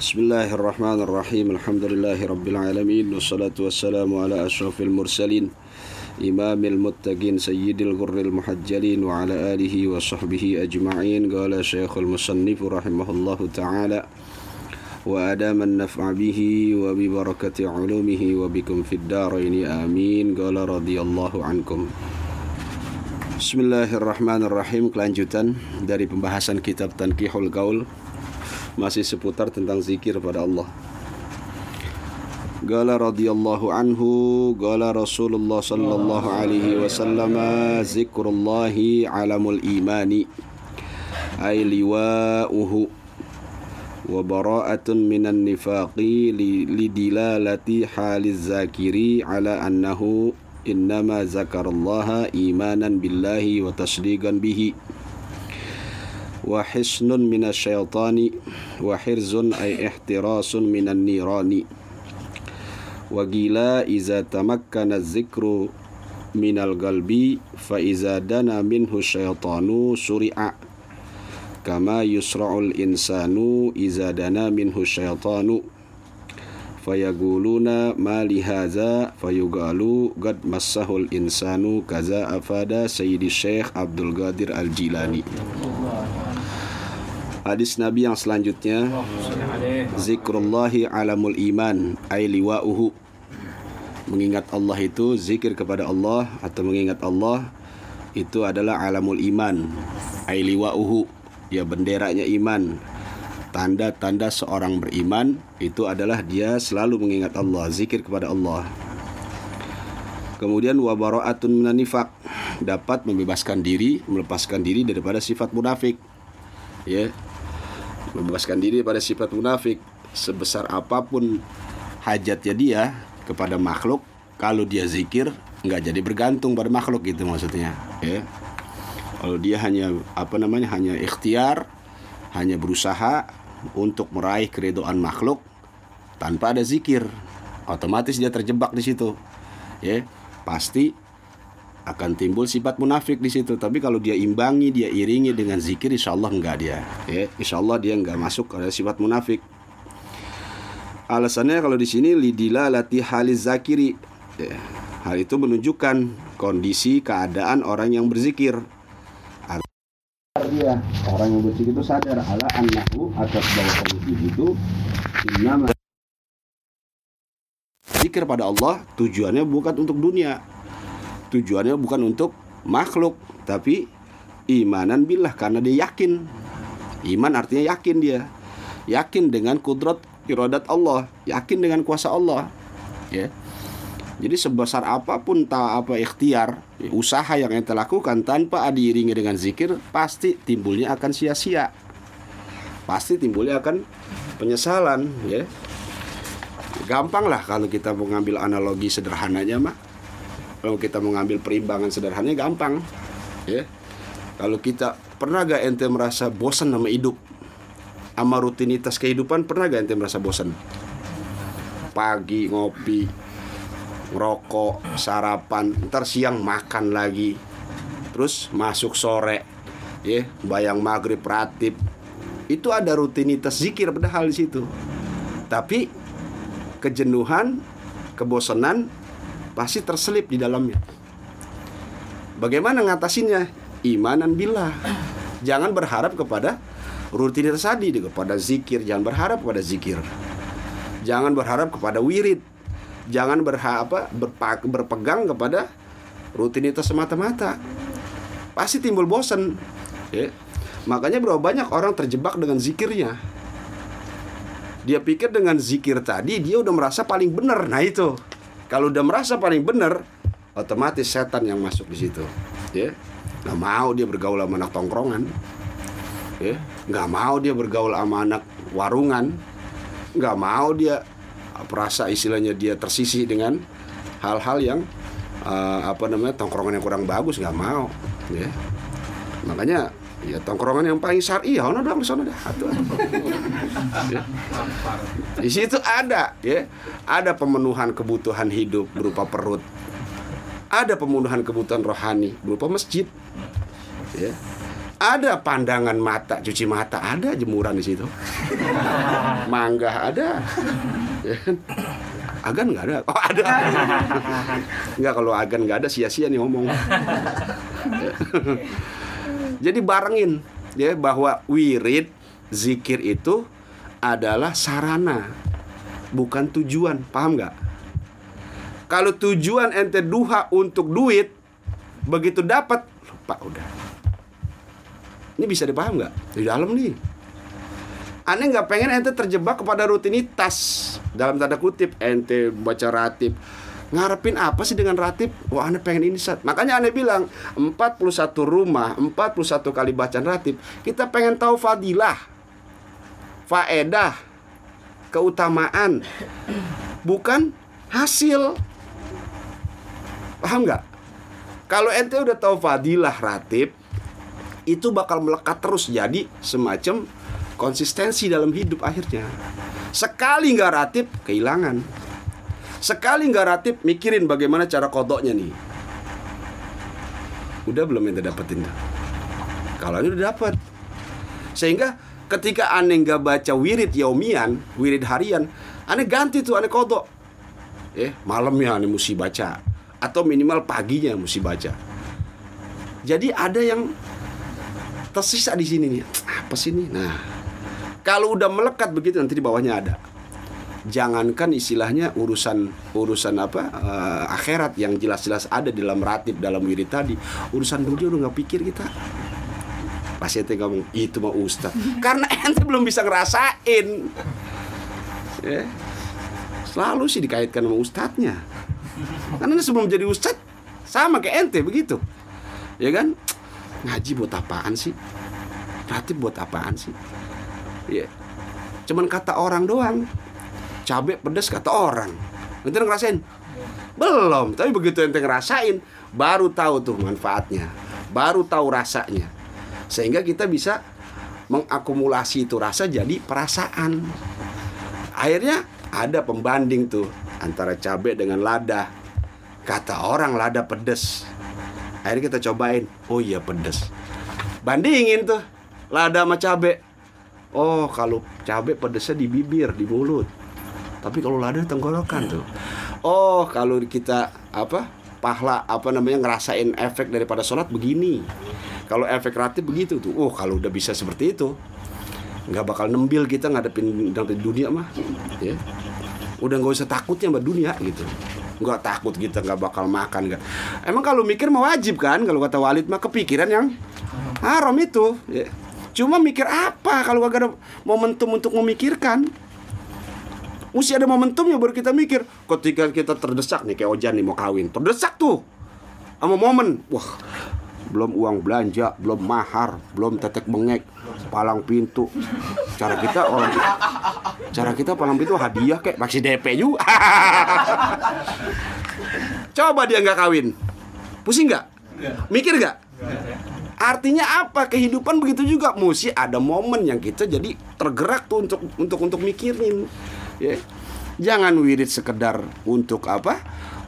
بسم الله الرحمن الرحيم الحمد لله رب العالمين والصلاة والسلام على أشرف المرسلين إمام المتقين سيد الغر المحجلين وعلى آله وصحبه أجمعين قال شيخ المصنف رحمه الله تعالى وأدام النفع به وببركة علومه وبكم في الدارين آمين قال رضي الله عنكم Bismillahirrahmanirrahim. Kelanjutan dari pembahasan kitab Tankihul Gaul Masih seputar tentang zikir pada Allah. Gala radhiyallahu anhu Gala Rasulullah sallallahu alaihi wasallam Zikrullahi alamul imani Ay liwa'uhu Wa bara'atun minan nifaqi Lidilalati haliz zakiri Ala annahu إنما ذكر الله إيمانا بالله وتصديقا به. وحسن من الشيطان وحرز أي احتراس من النيران. وقيل إذا تمكن الذكر من القلب فإذا دنا منه الشيطان سرع. كما يسرع الإنسان إذا دنا منه الشيطان. Fayaquluna ma li hadza fayuqalu qad massahul insanu kaza afada sayyidi syekh Abdul Qadir Al-Jilani. Hadis Nabi yang selanjutnya Zikrullahi alamul iman ay liwa'uhu. Mengingat Allah itu zikir kepada Allah atau mengingat Allah itu adalah alamul iman ay liwa'uhu. Ya benderanya iman tanda-tanda seorang beriman itu adalah dia selalu mengingat Allah, zikir kepada Allah. Kemudian wabaro'atun menanifak dapat membebaskan diri, melepaskan diri daripada sifat munafik. Ya. Membebaskan diri daripada sifat munafik sebesar apa pun hajatnya dia kepada makhluk, kalau dia zikir nggak jadi bergantung pada makhluk gitu maksudnya, ya. Kalau dia hanya apa namanya hanya ikhtiar, hanya berusaha untuk meraih keridoan makhluk tanpa ada zikir. Otomatis dia terjebak di situ. Ya pasti akan timbul sifat munafik di situ. Tapi kalau dia imbangi dia iringi dengan zikir insya Allah enggak dia. Ya insya Allah dia enggak masuk ke sifat munafik. Alasannya kalau di sini lidila lati haliz zakiri. Ya, hal itu menunjukkan kondisi keadaan orang yang berzikir dia. Orang yang berzikir itu sadar. Ala annahu atas bahwa kondisi itu nama zikir pada Allah tujuannya bukan untuk dunia. Tujuannya bukan untuk makhluk tapi imanan billah karena dia yakin. Iman artinya yakin dia. Yakin dengan kudrat iradat Allah. Yakin dengan kuasa Allah. Ya jadi sebesar apa pun tak apa ikhtiar, usaha yang ente lakukan tanpa diiringi dengan zikir, pasti timbulnya akan sia-sia. Pasti timbulnya akan penyesalan, ya. Gampang lah kalau kita mau ngambil analogi sederhananya mah. Kalau kita mau ngambil perimbangan sederhananya gampang, ya. Kalau kita pernah gak ente merasa bosan sama hidup, sama rutinitas kehidupan pernah gak ente merasa bosan? Pagi ngopi, ngerokok, sarapan, ntar siang makan lagi, terus masuk sore, ya bayang maghrib ratib, itu ada rutinitas zikir padahal di situ. Tapi kejenuhan, kebosanan pasti terselip di dalamnya. Bagaimana ngatasinnya? Imanan bila. Jangan berharap kepada rutinitas tadi, kepada zikir. Jangan berharap kepada zikir. Jangan berharap kepada wirid jangan berapa berpegang kepada rutinitas semata-mata. Pasti timbul bosan ya. Makanya berapa banyak orang terjebak dengan zikirnya. Dia pikir dengan zikir tadi dia udah merasa paling benar. Nah itu. Kalau udah merasa paling benar otomatis setan yang masuk di situ. Ya. Nggak mau dia bergaul sama anak tongkrongan. Ya. Nggak mau dia bergaul sama anak warungan. Nggak mau dia perasa istilahnya dia tersisih dengan hal-hal yang uh, apa namanya tongkrongan yang kurang bagus nggak mau ya. Makanya ya tongkrongan yang paling syar'i ya ono dong di sana dah. Ya. di situ ada ya. Ada pemenuhan kebutuhan hidup berupa perut. Ada pemenuhan kebutuhan rohani berupa masjid. Ya Ada pandangan mata, cuci mata, ada jemuran di situ. Mangga ada. Agan nggak ada. Oh ada. Nggak kalau agan nggak ada sia-sia nih ngomong. Jadi barengin ya bahwa wirid zikir itu adalah sarana bukan tujuan paham nggak kalau tujuan ente duha untuk duit begitu dapat lupa udah ini bisa dipaham nggak di dalam nih aneh nggak pengen ente terjebak kepada rutinitas dalam tanda kutip ente baca ratib ngarepin apa sih dengan ratib? Wah aneh pengen ini saat. Makanya aneh bilang 41 rumah, 41 kali bacaan ratib, kita pengen tahu fadilah, faedah, keutamaan, bukan hasil. Paham nggak? Kalau ente udah tahu fadilah ratib, itu bakal melekat terus jadi semacam konsistensi dalam hidup akhirnya. Sekali nggak ratib, kehilangan. Sekali nggak ratib, mikirin bagaimana cara kodoknya nih. Udah belum yang dapetin Kalau ini udah dapat. Sehingga ketika aneh nggak baca wirid yaumian, wirid harian, aneh ganti tuh aneh kodok. Eh, malamnya aneh mesti baca. Atau minimal paginya mesti baca. Jadi ada yang tersisa di sini nih. Apa sih ini? Nah, kalau udah melekat begitu nanti di bawahnya ada. Jangankan istilahnya urusan urusan apa uh, akhirat yang jelas-jelas ada dalam ratib dalam wirid tadi. Urusan dunia udah nggak pikir kita. Pasti ente ngomong itu mah ustad karena ente belum bisa ngerasain. Ya. Selalu sih dikaitkan sama ustadznya. Karena sebelum jadi ustad sama kayak ente begitu. Ya kan ngaji buat apaan sih? Ratib buat apaan sih? Ya cuman kata orang doang. Cabai pedas kata orang. Ente ngerasain? Belum. Tapi begitu ente ngerasain baru tahu tuh manfaatnya. Baru tahu rasanya. Sehingga kita bisa mengakumulasi itu rasa jadi perasaan. Akhirnya ada pembanding tuh antara cabai dengan lada. Kata orang lada pedes akhirnya kita cobain. Oh iya pedes. Bandingin tuh lada sama cabai oh kalau cabai pedesnya di bibir di mulut. Tapi kalau lada tenggorokan tuh. Oh kalau kita apa pahla apa namanya ngerasain efek daripada sholat begini. Kalau efek ratib begitu tuh. Oh kalau udah bisa seperti itu nggak bakal nembil kita ngadepin ngadepin dunia mah. Ya. Udah nggak usah takutnya mbak dunia gitu nggak takut kita nggak bakal makan nggak emang kalau mikir mau wajib kan kalau kata Walid mah kepikiran yang haram itu ya. cuma mikir apa kalau gak ada momentum untuk memikirkan Mesti ada momentumnya baru kita mikir. Ketika kita terdesak nih kayak Ojan nih mau kawin, terdesak tuh sama momen. Wah, belum uang belanja, belum mahar, belum tetek bengek, palang pintu. Cara kita orang cara kita palang pintu hadiah kayak masih DP juga. Coba dia nggak kawin, pusing nggak? Mikir nggak? Artinya apa? Kehidupan begitu juga. Mesti ada momen yang kita jadi tergerak tuh untuk untuk untuk mikirin ya. Jangan wirid sekedar untuk apa?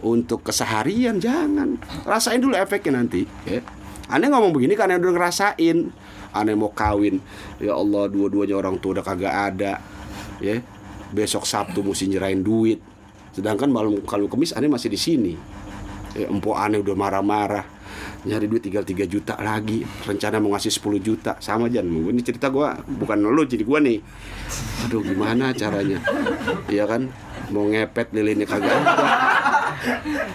Untuk keseharian, jangan. Rasain dulu efeknya nanti, ya. Aneh ngomong begini karena udah ngerasain. Aneh mau kawin, ya Allah dua-duanya orang tua udah kagak ada, ya. Besok Sabtu mesti nyerahin duit. Sedangkan malam kalau kemis aneh masih di sini. Ya, empok aneh udah marah-marah. Nyari duit tinggal 3 juta lagi. Rencana mau ngasih 10 juta. Sama aja ini cerita gue bukan lo jadi gue nih. Aduh gimana caranya? Iya kan? Mau ngepet lilinnya kagak ada.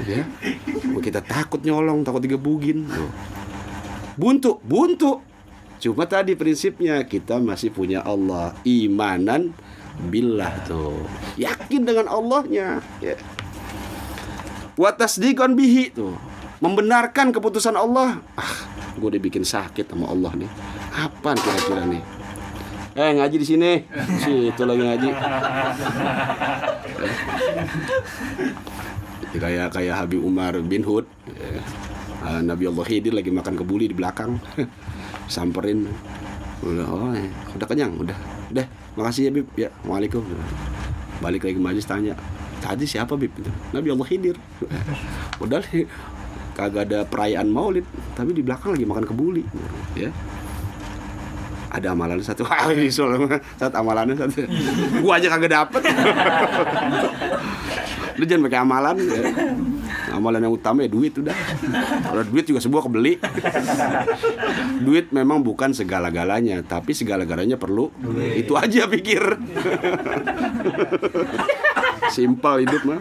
Ya kita takut nyolong takut digebugin buntu buntu cuma tadi prinsipnya kita masih punya Allah. Imanan billah tuh. Yakin dengan Allahnya ya. Watasdikon bihi tuh. Membenarkan keputusan Allah. Ah gue dibikin sakit sama Allah nih. Apa kira-kira nih? Eh ngaji di sini. Si itu lagi ngaji. Eh. kayak kayak Habib Umar bin Hud. Eh. Nabi Allah Khidir lagi makan kebuli di belakang samperin. Udah oh eh. udah kenyang udah. Udah makasih ya Bib. Ya Waalaikum balik lagi ke majlis tanya tadi siapa Bib? Nabi Allah Khidir. Udah kagak ada perayaan maulid tapi di belakang lagi makan kebuli. Ya ada amalan satu. Wah ini soalnya satu amalannya satu. Gua aja kagak dapet. Lu jangan pakai amalan. Ya. amalan yang utama ya duit udah. Kalau duit juga sebuah kebeli. Duit memang bukan segala-galanya tapi segala-galanya perlu. Itu aja pikir. Simpel hidup mah.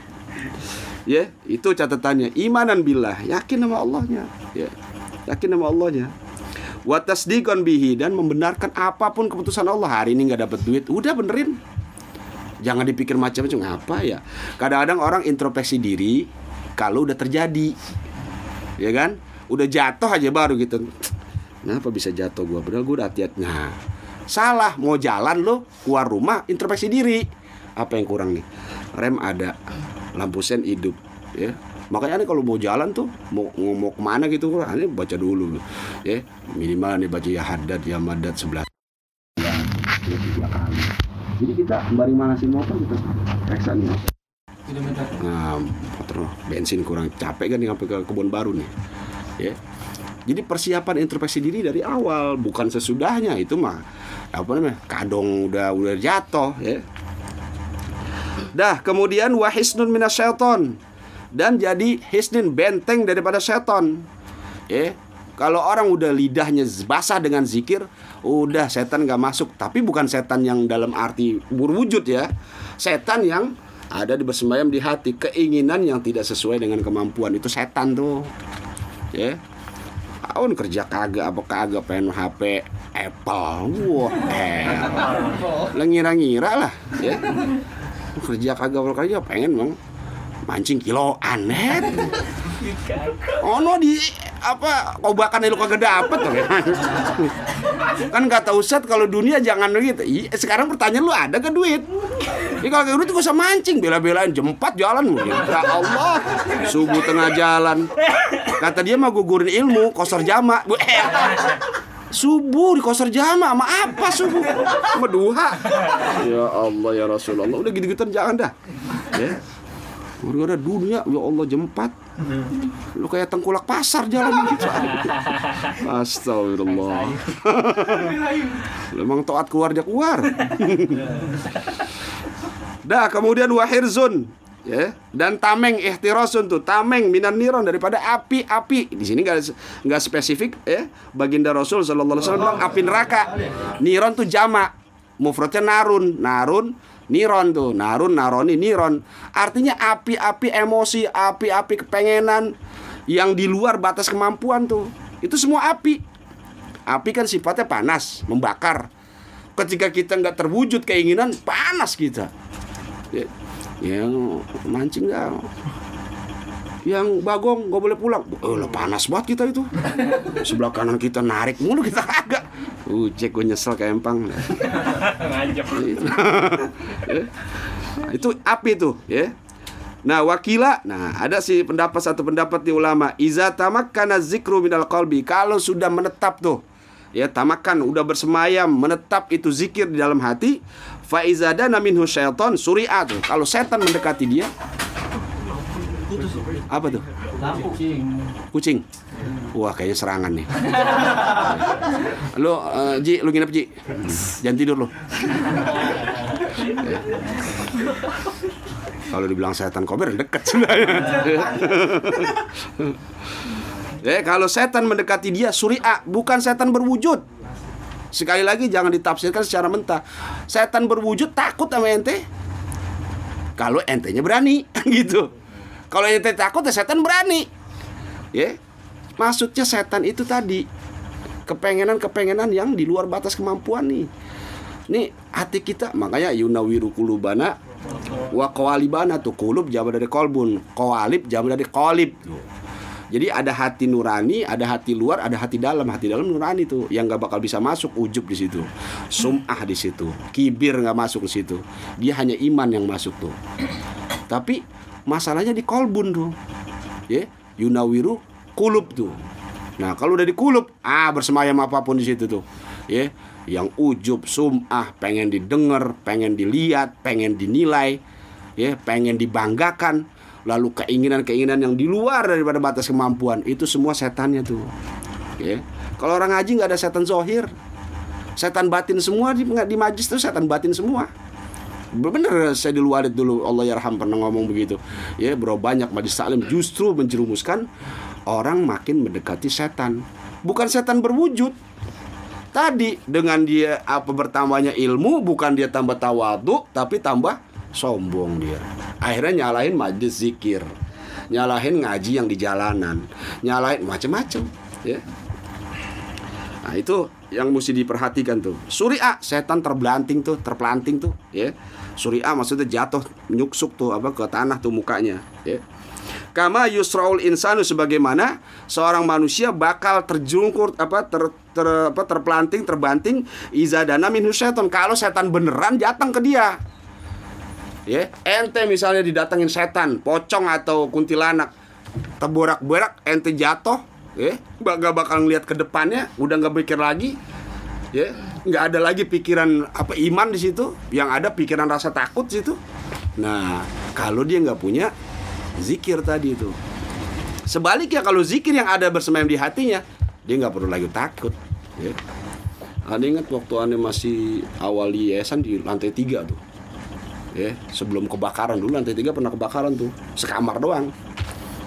Ya itu catatannya. Imanan billah. Yakin sama Allahnya. Ya yakin sama Allahnya watasdikon bihi dan membenarkan apa pun keputusan Allah. Hari ini nggak dapat duit. Udah benerin. Jangan dipikir macam-macam. Apa ya? Kadang-kadang orang introspeksi diri kalau udah terjadi. Ya kan? Udah jatuh aja baru gitu. Kenapa bisa jatuh gua? Padahal gua hati-hati. Nah salah. Mau jalan lo keluar rumah introspeksi diri. Apa yang kurang nih? Rem ada lampu sen hidup ya makanya nih kalau mau jalan tuh mau mau ke mana gitu ini baca dulu. Ya minimal nih baca ya hadat ya madat sebelah. Ya, tiga kali. Jadi kita sembari manasin motor kita periksa nih nah motor bensin kurang capek kan nih sampai ke kebun baru nih. Ya. Jadi persiapan introspeksi diri dari awal bukan sesudahnya itu mah apa namanya kadong udah udah jatuh ya. Dah kemudian wahisnun minasyaiton dan jadi hisnin benteng daripada setan. Ya, kalau orang udah lidahnya basah dengan zikir, udah setan gak masuk. Tapi bukan setan yang dalam arti berwujud ya. Setan yang ada di bersemayam di hati, keinginan yang tidak sesuai dengan kemampuan itu setan tuh. Ya. Tahun kerja kagak apa kagak pengen HP Apple. Wah, eh. Ngira-ngira lah, ya. Kerja kagak kerja pengen bang mancing kilo aneh. Oh no di apa kobakan lu kagak dapet tuh kan kata Ustad kalau dunia jangan gitu iya, sekarang pertanyaan lu ada ke duit? Ini kalau kayak duit gak usah mancing bela-belain jempat jalan mungkin ya Allah subuh tengah jalan. Kata dia mah gugurin ilmu kosor jama. Subuh di kosor jama sama apa subuh? Sama duha. Ya Allah ya Rasulullah. Udah gitu-gituan jangan dah. Ya Gara-gara dunia ya Allah jempat. Lu kayak tengkulak pasar jalan gitu. Astagfirullah. Memang toat keluar dia keluar. Dah kemudian wahirzun ya dan tameng ihtirasun tuh tameng minan niron daripada api-api di sini nggak nggak spesifik ya baginda Rasul Alaihi Wasallam api neraka niron tuh jamak mufradnya narun narun Niron tuh, narun, naroni, niron. Artinya api-api emosi, api-api kepengenan yang di luar batas kemampuan tuh. Itu semua api. Api kan sifatnya panas, membakar. Ketika kita nggak terwujud keinginan, panas kita. Ya, yang mancing nggak yang bagong nggak boleh pulang. Oh lah panas banget kita itu. Sebelah kanan kita narik mulu kita agak uh cek gue nyesel kayak empang. Itu. Api tuh ya. Nah wakila, nah ada sih pendapat satu pendapat di ulama. Iza tamakkana zikru minal qalbi Kalau sudah menetap tuh Ya tamakan, udah bersemayam Menetap itu zikir di dalam hati Faizada minhu syaiton suri'a tuh. Kalau setan mendekati dia apa tuh? Kucing. Kucing. Wah, kayaknya serangan nih. lo, uh, Ji, lu nginep Ji. Jangan tidur lo. Kalau dibilang setan kober deket sebenarnya. eh, kalau setan mendekati dia suri'a, bukan setan berwujud. Sekali lagi jangan ditafsirkan secara mentah. Setan berwujud takut sama ente. Kalau entenya berani gitu. Kalau ente takut ya setan berani. Ya. Maksudnya setan itu tadi kepengenan-kepengenan yang di luar batas kemampuan nih. Nih hati kita makanya yunawiru kulubana wa qawalibana tuh kulub jawab dari kolbun, qawalib jawab dari kolib. Jadi ada hati nurani, ada hati luar, ada hati dalam. Hati dalam nurani tuh yang nggak bakal bisa masuk ujub di situ, sumah di situ, kibir nggak masuk di situ. Dia hanya iman yang masuk tuh. Tapi masalahnya di kolbun tuh. Ya yunawiru kulub tuh. Nah kalau udah di kulub ah bersemayam apa pun di situ tuh. Ya yang ujub sumah pengen didengar pengen dilihat pengen dinilai ya pengen dibanggakan lalu keinginan-keinginan yang di luar daripada batas kemampuan itu semua setannya tuh. Ya kalau orang ngaji nggak ada setan zohir setan batin semua di, di majlis itu setan batin semua bener saya di luar dulu Allah yarham pernah ngomong begitu. Ya bro banyak majlis taklim justru menjerumuskan orang makin mendekati setan. Bukan setan berwujud. Tadi dengan dia apa bertambahnya ilmu bukan dia tambah tawadu tapi tambah sombong dia. Akhirnya nyalahin majlis zikir. Nyalahin ngaji yang di jalanan. Nyalahin macem-macem ya. Nah itu yang mesti diperhatikan tuh. Surya setan terbelanting tuh terpelanting tuh ya Surya maksudnya jatuh nyuksuk tuh apa ke tanah tuh mukanya ya. Kama yusraul insanu sebagaimana seorang manusia bakal terjungkur apa ter, ter apa terpelanting terbanting izadana minhu setan kalau setan beneran datang ke dia. Ya, ente misalnya didatengin setan, pocong atau kuntilanak, terborak-borak ente jatuh, ya, gak bakal ngeliat ke depannya, udah nggak pikir lagi, ya nggak ada lagi pikiran apa iman di situ. Yang ada pikiran rasa takut di situ. Nah kalau dia nggak punya zikir tadi itu. Sebaliknya kalau zikir yang ada bersemayam di hatinya dia nggak perlu lagi takut ya. Anda ingat waktu anda masih awal yayasan di lantai tiga tuh ya. Sebelum kebakaran dulu lantai tiga pernah kebakaran tuh. Sekamar doang.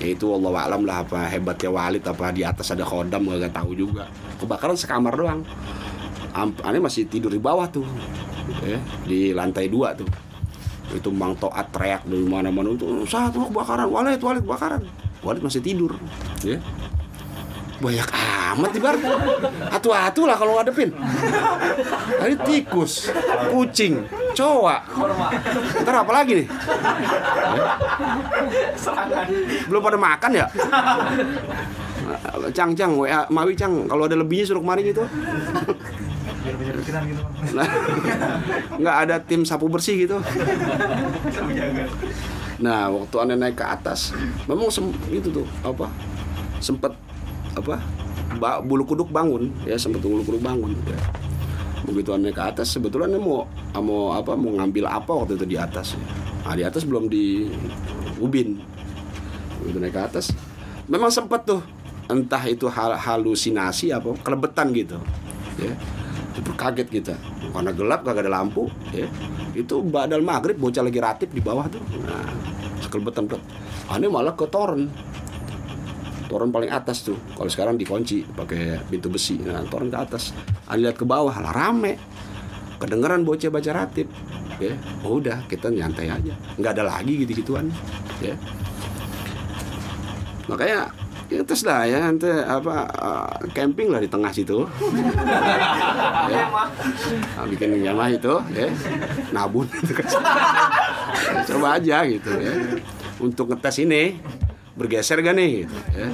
Ya itu Allah alam lah apa hebatnya Walid apa di atas ada khodam nggak tahu juga. Kebakaran sekamar doang aneh masih tidur di bawah tuh. Ya, di lantai dua tuh. Itu Mang Toat teriak dari mana-mana. Itu saat mau kebakaran Walid Walid kebakaran. Walid masih tidur. Ya. Banyak amat bar. Atu-atu lah kalau ngadepin. Ini tikus kucing cowok. Ntar apa lagi nih? Belum pada makan ya? Cang Cang WA Mawi Cang kalau ada lebihnya suruh kemarin gitu gitu nggak ada tim sapu bersih gitu nah waktu aneh naik ke atas memang itu tuh apa sempet apa ba bulu kuduk bangun ya sempet bulu kuduk bangun ya. begitu aneh ke atas sebetulnya mau mau apa mau ngambil apa waktu itu di atas ya. nah di atas belum di ubin begitu naik ke atas memang sempet tuh entah itu hal halusinasi apa kelebetan gitu ya itu kaget kita. Karena gelap kagak ada lampu ya. Itu badal maghrib bocah lagi ratip di bawah tuh. Nah sekelebetan tuh. Aneh malah ke toren. Toren paling atas tuh. Kalau sekarang dikunci pakai pintu besi. Nah toren ke atas. Aneh lihat ke bawah lah rame. Kedengeran bocah baca ratip ya. Oh, udah kita nyantai aja. Nggak ada lagi gitu gituan ya. Makanya ya terus lah ya nanti apa uh, camping lah di tengah situ. Ya. nah, bikin nyamah itu ya. Nabun coba aja gitu ya. Untuk ngetes ini bergeser gak nih gitu ya.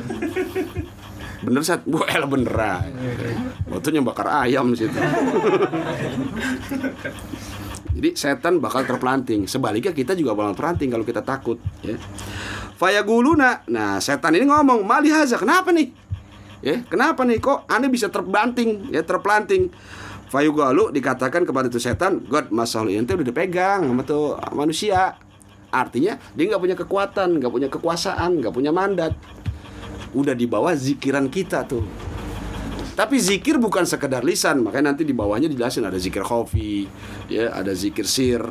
Bener saat bu el bener waktu yang bakar ayam situ. Jadi setan bakal terpelanting. Sebaliknya kita juga bakal terpelanting kalau kita takut ya Fayaguluna. Nah, setan ini ngomong, "Mali haza, kenapa nih?" Ya, kenapa nih kok aneh bisa terbanting, ya terplanting. Fayugalu dikatakan kepada itu setan, God masalah ente udah dipegang sama tuh manusia. Artinya dia nggak punya kekuatan, nggak punya kekuasaan, nggak punya mandat. Udah di bawah zikiran kita tuh. Tapi zikir bukan sekedar lisan, makanya nanti di bawahnya dijelasin ada zikir khofi, ya, ada zikir sir,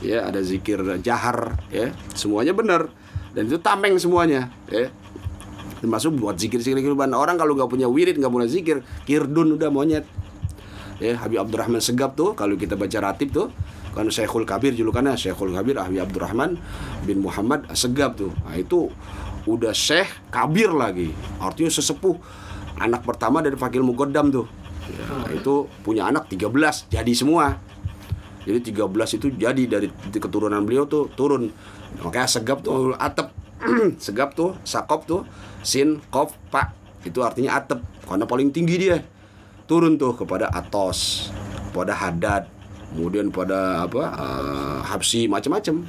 ya, ada zikir jahar, ya. Semuanya benar dan itu tameng semuanya ya. Termasuk buat zikir-zikir kehidupan. Orang kalau nggak punya wirid nggak punya zikir kirdun udah monyet. Ya Habib Abdurrahman Segap tuh kalau kita baca ratib tuh kan Syekhul Kabir julukannya Syekhul Kabir Habib Abdurrahman bin Muhammad Segap tuh. Nah itu udah Syekh Kabir lagi. Artinya sesepuh anak pertama dari Fakil Mugoddam tuh. Ya, itu punya anak 13 jadi semua. Jadi 13 itu jadi dari keturunan beliau tuh turun makanya segap tuh atep. Segap tuh sakop tuh sin kop pak itu artinya atep. Karena paling tinggi dia. Turun tuh kepada atos pada hadad kemudian pada apa uh, habsi macam-macam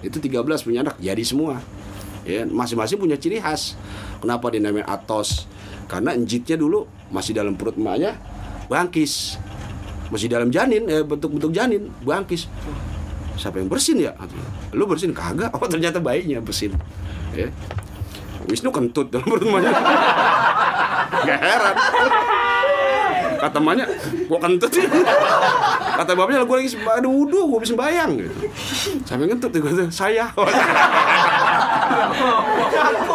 itu 13 punya anak jadi semua. Ya masing-masing punya ciri khas. Kenapa dinamain atos? Karena enjitnya dulu masih dalam perut emaknya bangkis masih dalam janin eh, bentuk-bentuk janin bangkis siapa yang bersin ya? Lu bersin? Kagak. Oh ternyata bayinya bersin. Ya. Wisnu kentut dalam perut Gak heran. Kata emaknya gua kentut sih kata bapaknya gua lagi ada wudhu gua bisa bayang gitu. sampai ngentut tuh gua saya.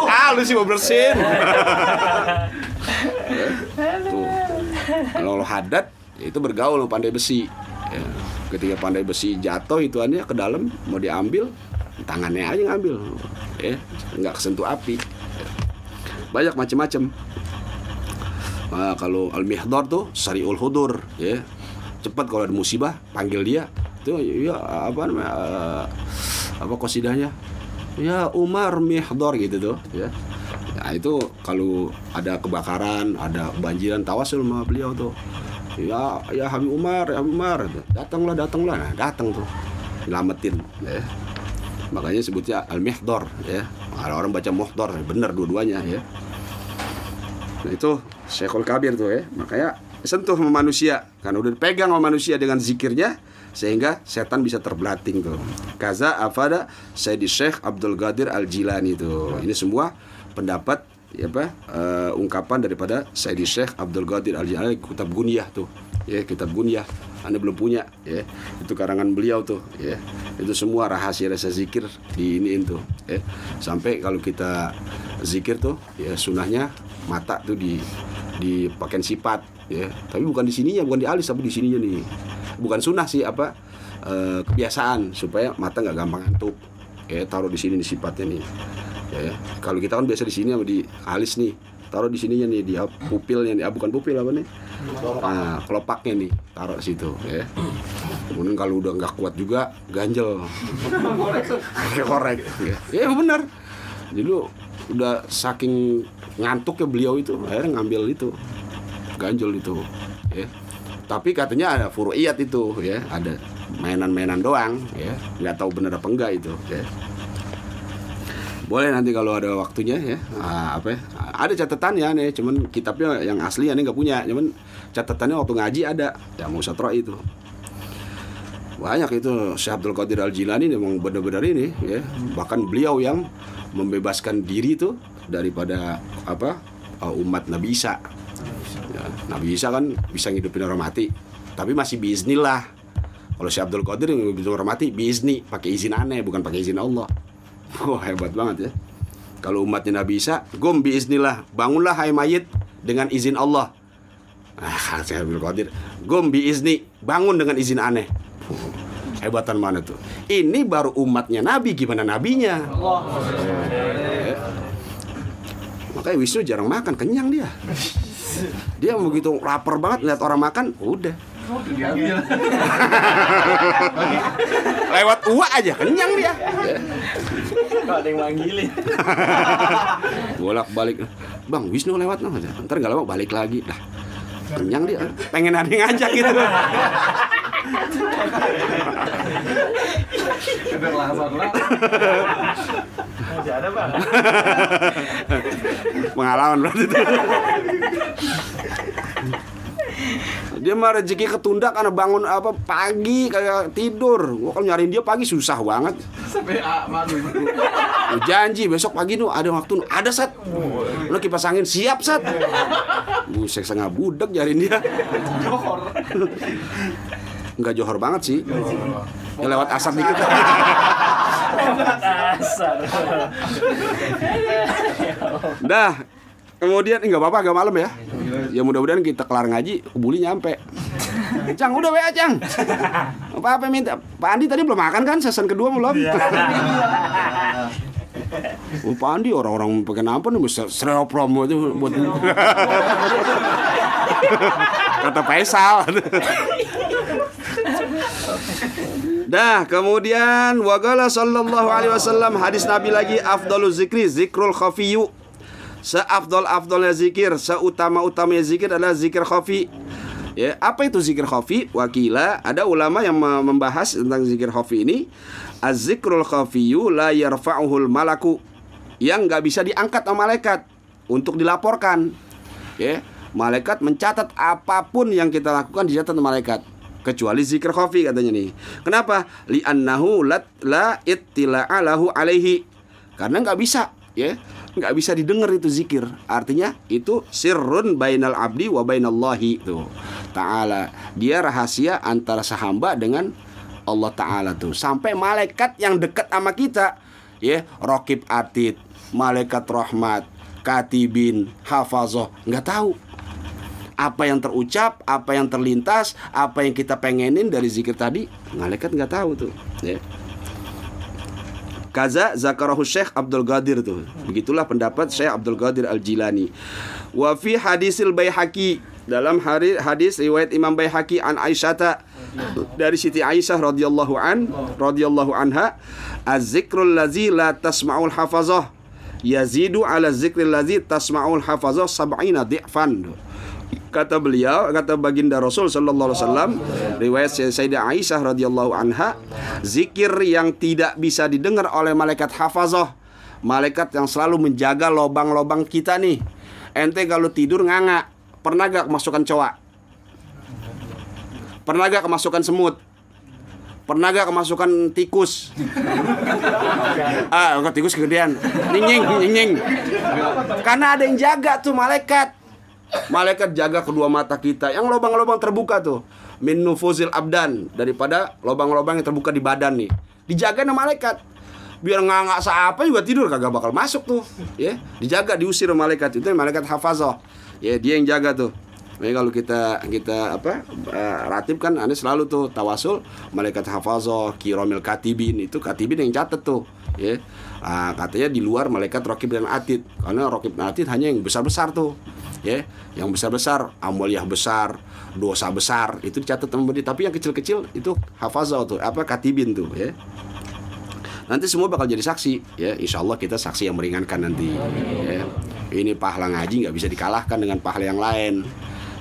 Ah lu sih mau bersin. Tuh. Kalau lo hadat ya itu bergaul sama pandai besi. ya. Ketika pandai besi jatuh ituannya ke dalam mau diambil tangannya aja ngambil. Ya nggak kesentuh api. Ya. banyak macam-macam Nah, kalau al mihdar tuh sariul hudur ya. Cepat kalau ada musibah panggil dia. Itu ya apa namanya eh, apa kosidahnya ya Umar mihdar gitu tuh ya. Nah itu kalau ada kebakaran ada banjiran tawasul sama beliau tuh ya ya Habib Umar ya Habib Umar. Datanglah datanglah. Nah datang tuh. Nyelamatin ya. Makanya sebutnya al mihdar ya. Ada orang baca muhdar benar dua-duanya ya. Nah itu Syekhul Kabir tuh ya. Makanya sentuh sama manusia. Karena udah pegang sama manusia dengan zikirnya Sehingga setan bisa terbelating tuh. Kaza afada Sayyidi Syekh Abdul Qadir Al-Jilani tuh. Ini semua pendapat ya apa eh, ungkapan daripada Sayyidi Syekh Abdul Qadir Al-Jilani kitab Gunyah tuh ya kitab Gunyah. Anda belum punya ya. Itu karangan beliau tuh ya. Itu semua rahasia rahasia zikir di iniin tuh ya. Sampai kalau kita zikir tuh ya sunahnya mata tuh di dipakai sifat ya. Tapi bukan di sininya bukan di alis tapi di sininya nih. Bukan sunnah sih apa eh, kebiasaan supaya mata nggak gampang ngantuk ya. Taruh di sini di sifatnya nih ya, ya. kalau kita kan biasa di sini sama di alis nih taruh di sininya nih di pupilnya nih ah, bukan pupil apa nih? Nah kelopaknya nih taruh situ ya. Kemudian kalau udah nggak kuat juga ganjel. Korek. Ya, ya benar. Jadi lu udah saking ngantuk ya beliau itu akhirnya ngambil itu ganjel itu ya. Tapi katanya ada furuiyat itu ya. Ada mainan-mainan doang ya. Nggak tahu benar apa enggak itu ya boleh nanti kalau ada waktunya ya. Ah, apa ya? ada catatannya nih. Cuman kitabnya yang asli ini nggak punya. Cuman catatannya waktu ngaji ada. Ya mau satro itu. Banyak itu. Syekh Abdul Qadir Al Jilani memang benar-benar ini ya. Bahkan beliau yang membebaskan diri itu daripada apa uh, umat Nabi Isa. Ya, Nabi Isa kan bisa ngidupin orang mati. Tapi masih biiznillah. Kalau Syekh Abdul Qadir yang ngidupin orang mati biizni. Pakai izin aneh bukan pakai izin Allah Wah hebat banget ya kalau umatnya Nabi Isa gum biiznillah bangunlah hai mayit dengan izin Allah Ah, Syekh Abdul Qadir gum biizni bangun dengan izin aneh Hebatan mana tuh? Ini baru umatnya Nabi, gimana nabinya? Eh. Makanya Wisnu jarang makan, kenyang dia. Dia begitu lapar banget lihat orang makan, udah. Lewat uak aja kenyang dia. Kok ada yang manggilin? Bolak balik, bang Wisnu lewat noh. Ntar gak lama balik lagi, dah kenyang dia. Pengen ada yang ngajak gitu. Pengalaman berarti itu. Dia mah rezeki ketunda karena bangun apa pagi kayak tidur. Gua kalau nyariin dia pagi susah banget. Sampai malu. Janji besok pagi nu ada waktu nu ada sat. Lu kipas angin siap sat. Buset setengah budak nyariin dia. Enggak johor banget sih. Ya lewat asap dikit. Dasar. Dah. Kemudian enggak apa-apa agak malam ya. Ya mudah-mudahan kita kelar ngaji, kebuli nyampe. Cang, udah WA, Cang. Apa-apa minta? Pak Andi tadi belum makan kan? Season kedua belum? Oh, Pak Andi orang-orang pakai nampan bisa sereo promo itu buat kata Faisal. Dah, kemudian wagala sallallahu alaihi wasallam hadis Nabi lagi afdalu zikri zikrul khafiyu. Seafdol-afdolnya zikir, seutama-utamanya zikir adalah zikir khafi. Ya, apa itu zikir khafi? Wakila, ada ulama yang me- membahas tentang zikir khafi ini. Az-zikrul khafiyu la yarfa'uhul malaku. Yang nggak bisa diangkat sama malaikat untuk dilaporkan. Ya, malaikat mencatat apa pun yang kita lakukan dicatat malaikat kecuali zikir khafi katanya nih. Kenapa? Li'annahu la ittila'a lahu alaihi. Karena nggak bisa, ya. Nggak bisa didengar itu zikir. Artinya itu sirrun bainal abdi wa bainallahi tuh. Ta'ala. Dia rahasia antara sahamba dengan Allah Ta'ala tuh. Sampai malaikat yang dekat sama kita ya, rokib atid, malaikat rahmat, katibin, hafazoh, nggak tahu apa yang terucap, apa yang terlintas, apa yang kita pengenin dari zikir tadi, malaikat nggak tahu tuh. Ya. Kaza zakarahu Syekh Abdul Qadir tuh. Begitulah pendapat Syekh Abdul Qadir Al-Jilani. Wa fi hadisil Baihaqi dalam hari hadis riwayat Imam Baihaqi an Aisyah dari Siti Aisyah radhiyallahu an radhiyallahu anha az-zikrul ladzi la tasma'ul hafazah yazidu ala zikril ladzi tasma'ul hafazah sab'ina di'fan kata beliau kata baginda Rasul sallallahu alaihi wasallam riwayat Sayyidah Aisyah radhiyallahu anha zikir yang tidak bisa didengar oleh malaikat hafazah malaikat yang selalu menjaga lobang-lobang kita nih. Ente kalau tidur nganga pernah gak kemasukan cowok? Pernah gak kemasukan semut? Pernah gak kemasukan tikus? Ah kok tikus kegedean. Nying nying karena ada yang jaga tuh malaikat Malaikat jaga kedua mata kita yang lubang-lubang terbuka tuh. Min nufuzil abdan daripada lubang-lubang yang terbuka di badan nih. Dijaga sama malaikat. Biar nggak nggak apa juga tidur kagak bakal masuk tuh. Ya, dijaga diusir malaikat itu malaikat hafazah. Ya, dia yang jaga tuh. Jadi kalau kita kita apa uh, ratib kan aneh selalu tuh tawasul malaikat hafazah, kiromil katibin itu katibin yang catat tuh ya. Uh, katanya di luar malaikat rokib dan atid karena rokib dan atid hanya yang besar besar tuh ya. Yang besar besar amaliah besar dosa besar itu dicatat dia. Tapi yang kecil kecil itu hafazah tuh apa katibin tuh ya. Nanti semua bakal jadi saksi ya. Insya Allah kita saksi yang meringankan nanti ya. Ini pahala ngaji nggak bisa dikalahkan dengan pahala yang lain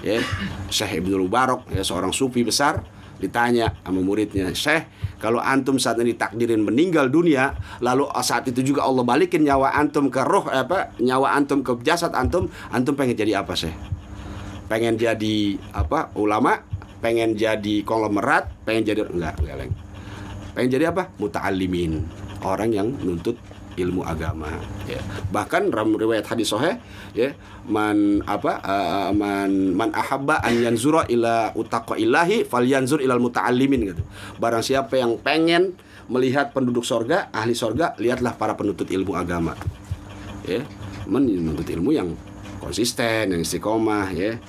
ya Syekh Ibnu Mubarak ya seorang sufi besar ditanya sama muridnya Syekh kalau antum saat ini takdirin meninggal dunia lalu saat itu juga Allah balikin nyawa antum ke roh apa nyawa antum ke jasad antum antum pengen jadi apa Syekh? Pengen jadi apa ulama? Pengen jadi konglomerat? Pengen jadi enggak enggak leng. Pengen jadi apa? Muta'allimin. Orang yang nuntut ilmu agama. Ya. Bahkan dalam riwayat hadis sahih ya man apa uh, man man ahabba an yanzura ila utaqa ilahi falyanzur ilal muta'allimin gitu. Barang siapa yang pengen melihat penduduk sorga ahli sorga lihatlah para penuntut ilmu agama. Ya. Menuntut ilmu yang konsisten yang istiqomah ya.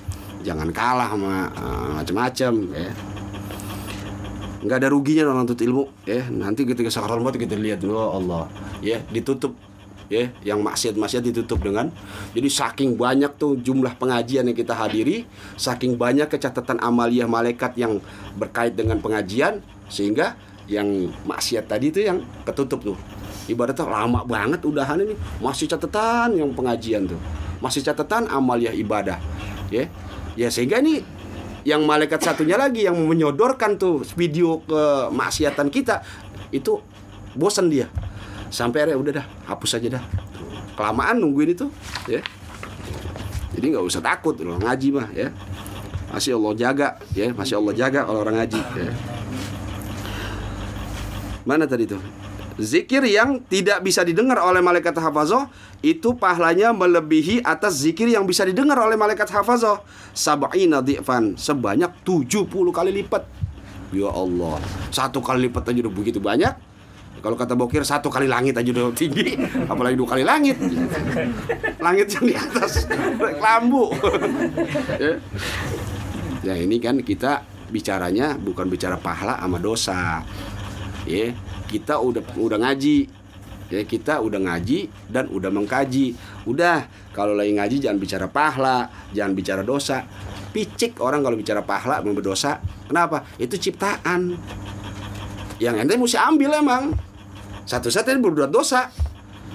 Jangan kalah sama uh, macam-macam ya nggak ada ruginya dong nuntut ilmu ya. Nanti ketika sakaratul maut kita lihat oh Allah ya ditutup ya yang maksiat-maksiat ditutup dengan jadi saking banyak tuh jumlah pengajian yang kita hadiri saking banyak kecatatan amaliah malaikat yang berkait dengan pengajian sehingga yang maksiat tadi itu yang ketutup tuh. Ibaratnya lama banget udahan ini masih catatan yang pengajian tuh masih catatan amaliah ibadah ya. Ya sehingga ini yang malaikat satunya lagi yang menyodorkan tuh video ke maksiatan kita itu bosan dia. Sampai akhirnya udah dah hapus aja dah. Kelamaan nungguin itu ya. Jadi nggak usah takut loh ngaji mah ya. Masih Allah jaga ya. Masih Allah jaga kalau orang ngaji ya. mana tadi tuh Zikir yang tidak bisa didengar oleh malaikat hafazah itu pahalanya melebihi atas zikir yang bisa didengar oleh malaikat hafazah. Sab'ina di'fan sebanyak 70 kali lipat. Ya Allah, satu kali lipat aja udah begitu banyak. Kalau kata Bokir satu kali langit aja udah tinggi, apalagi dua kali langit. Langit yang di atas lambu. ya. ya ini kan kita bicaranya bukan bicara pahala sama dosa. Ya, kita udah udah ngaji. Ya kita udah ngaji dan udah mengkaji. Udah kalau lagi ngaji jangan bicara pahala jangan bicara dosa. Picik orang kalau bicara pahala mau berdosa. Kenapa? Itu ciptaan. Yang ente mesti ambil emang. Satu saat ini berbuat dosa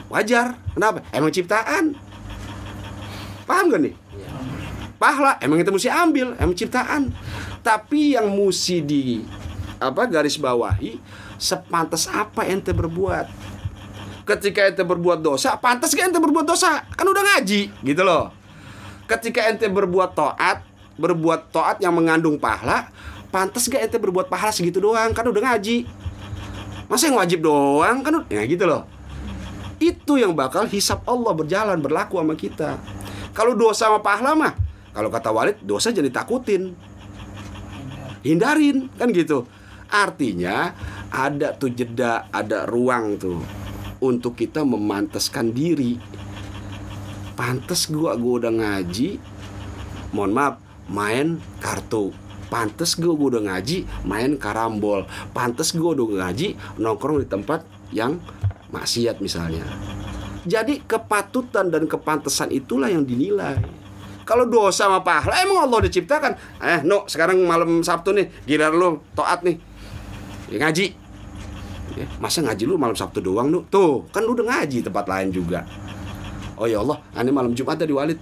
wajar. Kenapa? Emang ciptaan. Paham gak nih? Pahala emang kita mesti ambil emang ciptaan. Tapi yang mesti di apa garis bawahi sepantas apa ente berbuat? Ketika ente berbuat dosa pantas gak ente berbuat dosa? Kan udah ngaji gitu loh. Ketika ente berbuat taat berbuat taat yang mengandung pahala pantas gak ente berbuat pahala segitu doang? Kan udah ngaji. Masa yang wajib doang? Kan ya gitu loh. Itu yang bakal hisap Allah berjalan berlaku sama kita. Kalau dosa sama pahala mah, kalau kata Walid, dosa jadi takutin. Hindarin, kan gitu. Artinya ada tuh jeda, ada ruang tuh untuk kita memantaskan diri. Pantes gua gua udah ngaji, mohon maaf, main kartu. Pantes gua gua udah ngaji, main karambol. Pantes gua udah ngaji, nongkrong di tempat yang maksiat misalnya. Jadi kepatutan dan kepantesan itulah yang dinilai. Kalau dosa sama pahala emang Allah udah ciptakan. Eh, no, sekarang malam Sabtu nih, giliran lu taat nih. Ya, ngaji. Ya, masa ngaji lu malam Sabtu doang lu? Tuh, kan lu udah ngaji tempat lain juga. Oh ya Allah, ini malam Jumat ada di Walid.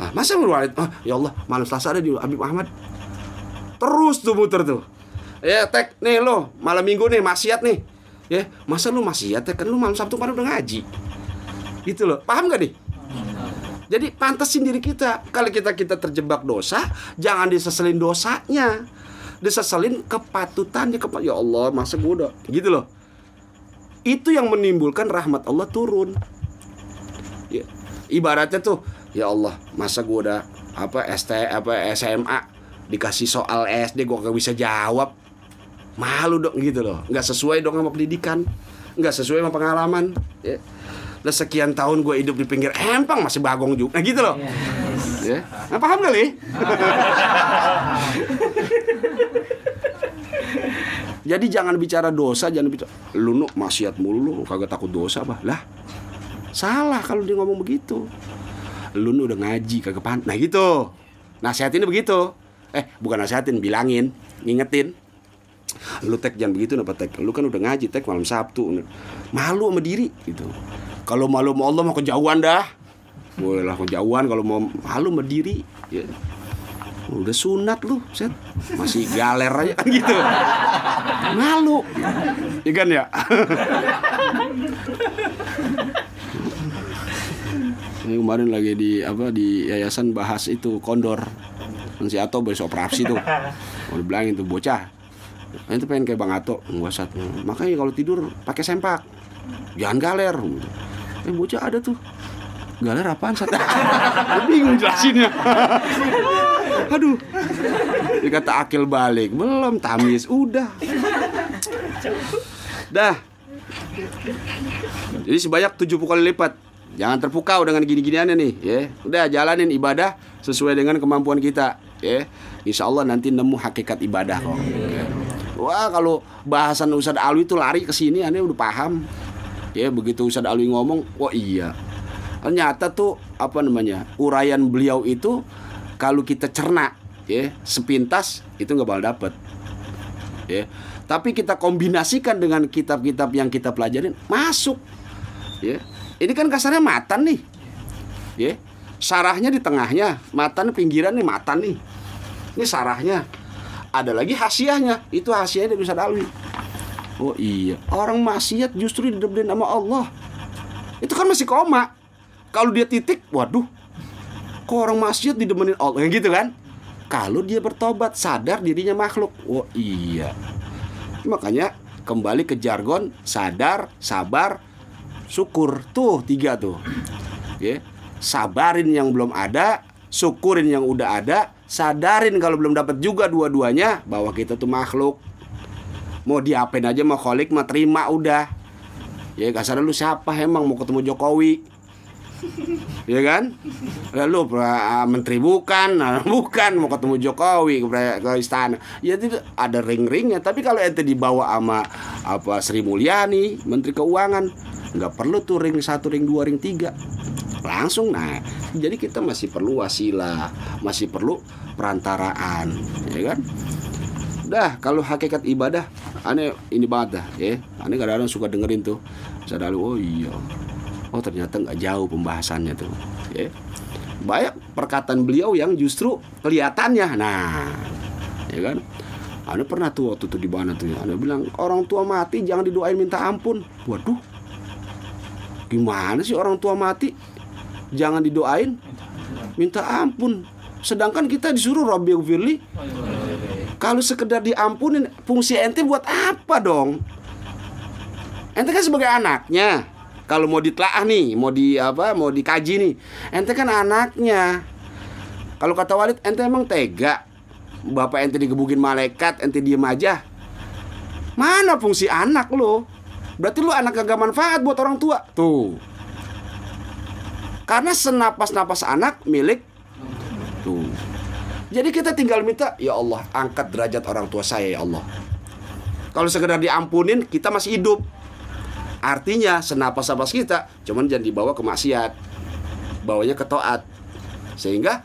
Ah, masa lu Walid? Ah, ya Allah, malam Selasa ada di Habib Ahmad. Terus tuh muter tuh. Ya, tek nih lo, malam Minggu nih maksiat nih. Ya, masa lu maksiat ya kan lu malam Sabtu kemarin udah ngaji. Gitu loh. Paham gak nih? Jadi pantasin diri kita. Kalau kita kita terjebak dosa, jangan diseselin dosanya. Diseselin kepatutannya kepada ya Allah, masa gue udah gitu loh. Itu yang menimbulkan rahmat Allah turun. Ya, ibaratnya tuh, ya Allah, masa gue udah apa ST apa SMA dikasih soal SD gue gak bisa jawab. Malu dong gitu loh. nggak sesuai dong sama pendidikan. nggak sesuai sama pengalaman. Ya udah sekian tahun gue hidup di pinggir empang masih bagong juga nah, gitu loh ya nah, paham kali jadi jangan bicara dosa jangan bicara lu nu maksiat mulu lu kagak takut dosa bah lah salah kalau dia ngomong begitu. Lu nu udah ngaji kagak pan nah gitu. Nasihatin begitu. Eh bukan nasihatin bilangin ngingetin. Lu tek jangan begitu napa tek. Lu kan udah ngaji tek malam sabtu. Malu sama diri gitu. Kalau malu mau Allah mau kejauhan dah. Boleh lah kejauhan kalau mau malu berdiri ya. Udah sunat lu, set. Masih galer aja kan gitu. Malu. Iya kan ya? Ini kemarin lagi di apa di yayasan bahas itu kondor. Si Ato besok operasi tuh. Mau dibilangin tuh bocah. Nah, itu pengen kayak Bang Ato, nggak Makanya kalau tidur pakai sempak. Jangan galer eh bocah ada tuh galer apaan saat bingung jelasinnya aduh. Dia kata akil balik. Belum tamis. Udah. Dah. Jadi sebanyak 70 kali lipat. Jangan terpukau dengan gini-giniannya nih ya. Udah jalanin ibadah sesuai dengan kemampuan kita ya. Insya Allah nanti nemu hakikat ibadah kok. Wah kalau bahasan Ustadz Alwi itu lari ke sini aneh udah paham. Ya begitu Ustadz Alwi ngomong oh iya. Ternyata tuh apa namanya uraian beliau itu kalau kita cerna ya sepintas itu nggak bakal dapet. Ya. Tapi kita kombinasikan dengan kitab-kitab yang kita pelajarin masuk. Ya. Ini kan kasarnya matan nih. Ya. Sarahnya di tengahnya matan pinggiran nih matan nih. Ini sarahnya. Ada lagi hasiahnya itu hasiahnya dari Ustadz Alwi Oh iya, orang maksiat justru didebenin sama Allah. Itu kan masih koma. Kalau dia titik, waduh, kok orang maksiat didemenin Allah gitu kan? Kalau dia bertobat, sadar dirinya makhluk. Oh iya. Makanya kembali ke jargon sadar, sabar, syukur. Tuh tiga tuh. Ya. Sabarin yang belum ada, syukurin yang udah ada, sadarin kalau belum dapat juga dua-duanya bahwa kita tuh makhluk mau diapain aja mau kholik mau terima udah ya kasar lu siapa emang mau ketemu Jokowi ya kan lalu ah, menteri bukan. Nah, bukan. Mau ketemu Jokowi ke, istana. Ya itu ada ring-ringnya. Tapi kalau ente dibawa sama apa Sri Mulyani menteri keuangan nggak perlu tuh ring satu ring dua ring tiga. Langsung nah jadi kita masih perlu wasilah masih perlu perantaraan. Ya kan? Dah kalau hakikat ibadah aneh ini banget dah ya. Aneh kadang-kadang suka dengerin tuh. Saya oh iya. Oh ternyata nggak jauh pembahasannya tuh. Ya. Banyak perkataan beliau yang justru kelihatannya. Nah, ya kan? Anda pernah tuh waktu itu di mana tuh? Anda bilang orang tua mati jangan didoain minta ampun. Waduh, gimana sih orang tua mati jangan didoain minta ampun? Sedangkan kita disuruh Robi Firli kalau sekedar diampunin, fungsi ente buat apa dong? Ente kan sebagai anaknya. Kalau mau ditelaah nih, mau di apa, mau dikaji nih. Ente kan anaknya. Kalau kata Walid, ente emang tega. Bapak ente digebukin malaikat, ente diem aja. Mana fungsi anak lo? Berarti lu anak gak manfaat buat orang tua. Tuh. Karena senapas-napas anak milik tuh. Jadi kita tinggal minta, ya Allah, angkat derajat orang tua saya ya Allah. Kalau sekedar diampunin, kita masih hidup. Artinya senapas-napas kita cuman jangan dibawa ke maksiat. Bawanya ke taat. Sehingga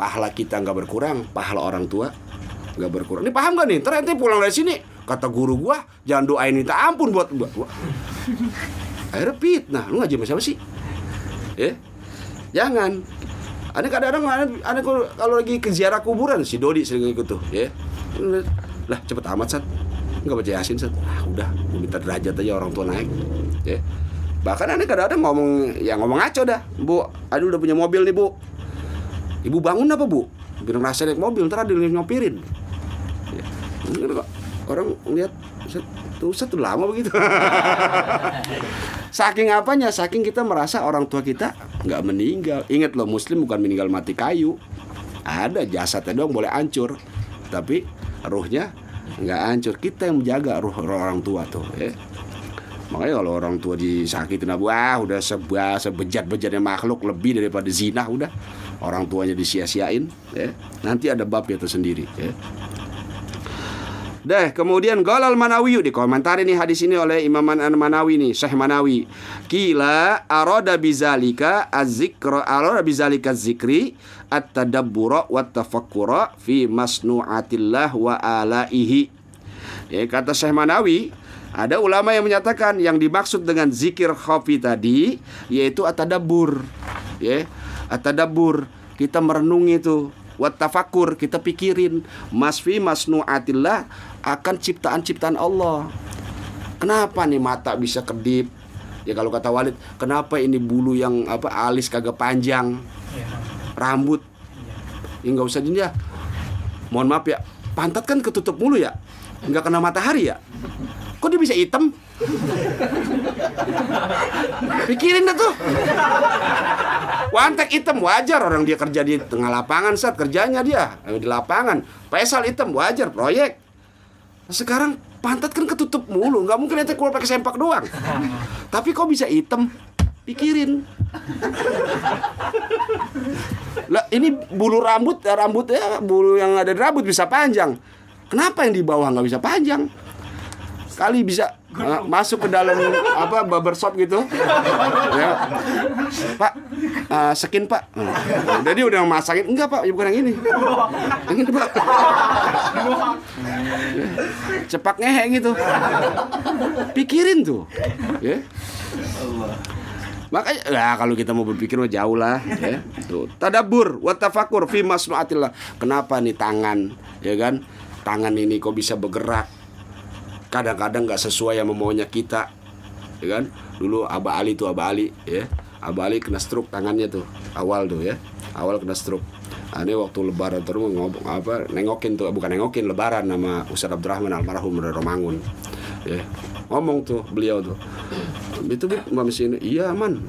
pahala kita nggak berkurang, pahala orang tua nggak berkurang. Ini paham gak nih? Ntar pulang dari sini, kata guru gua, jangan doain minta ampun buat gua. Akhirnya fitnah, lu ngaji sama siapa sih? Ya, jangan. Ada kadang-kadang ada, kalau lagi ke ziarah kuburan si Dodi sering ikut tuh, ya. Lah cepet amat sat, nggak baca yasin sat. Ah, udah, minta derajat aja orang tua naik, ya. Bahkan ada kadang-kadang ngomong, ya ngomong ngaco dah, bu. Aduh udah punya mobil nih bu, Ibu bangun apa bu? Biar ngerasa naik mobil, ntar ada yang nyopirin. Ya. Orang lihat tuh satu lama begitu. saking apanya? Saking kita merasa orang tua kita nggak meninggal. Ingat loh, Muslim bukan meninggal mati kayu. Ada jasadnya doang boleh hancur, tapi ruhnya nggak hancur. Kita yang menjaga ruh orang tua tuh. Ya. Makanya kalau orang tua disakitin wah udah sebuah sebejat-bejatnya makhluk lebih daripada zina udah orang tuanya disia-siain ya. Nanti ada bab itu sendiri ya. Deh, kemudian Golal Manawi dikomentari nih hadis ini oleh Imam An Manawi nih, Syekh Manawi. Kila aroda bizalika az-zikra aroda bizalika zikri at-tadabbura wa tafakkura fi masnu'atillah wa alaihi. Ya, kata Syekh Manawi, ada ulama yang menyatakan yang dimaksud dengan zikir khafi tadi yaitu atadabur. Ya, atadabur kita merenungi itu watafakur kita pikirin masfi masnuatillah akan ciptaan-ciptaan Allah. Kenapa nih mata bisa kedip? Ya kalau kata Walid, kenapa ini bulu yang apa alis kagak panjang? Rambut ya nggak usah dia. Mohon maaf ya, pantat kan ketutup mulu ya, nggak kena matahari ya. Kok dia bisa hitam? Pikirin dah tuh. Wantek hitam wajar orang dia kerja di tengah lapangan saat kerjanya dia di lapangan. Pesal hitam wajar proyek. Sekarang pantat kan ketutup mulu, nggak mungkin ente keluar pakai sempak doang. Tapi kok bisa hitam? Pikirin. Lah ini bulu rambut, rambutnya bulu yang ada di rambut bisa panjang. Kenapa yang di bawah nggak bisa panjang? Kali bisa uh, masuk ke dalam apa barbershop gitu. Ya. Pak, uh, skin Pak. Uh, jadi udah masakin. Enggak Pak, ya bukan yang ini. Yang ini Pak. Ngehe gitu. Pikirin tuh. Ya. Makanya ya kalau kita mau berpikir mah jauh lah ya. Tuh, tadabur wa tafakur fi masnuatillah. Kenapa nih tangan ya kan? Tangan ini kok bisa bergerak? Kadang-kadang nggak sesuai yang maunya kita. Ya kan? Dulu Aba Ali tuh Aba Ali ya. Aba Ali kena stroke tangannya tuh. Awal tuh ya. Awal kena stroke. Nah, ini waktu lebaran terus ngomong apa nengokin tuh bukan nengokin lebaran nama Ustaz Abdurrahman almarhum dari Romangun. Ya. Ngomong tuh beliau tuh. Itu Mbak ini iya man.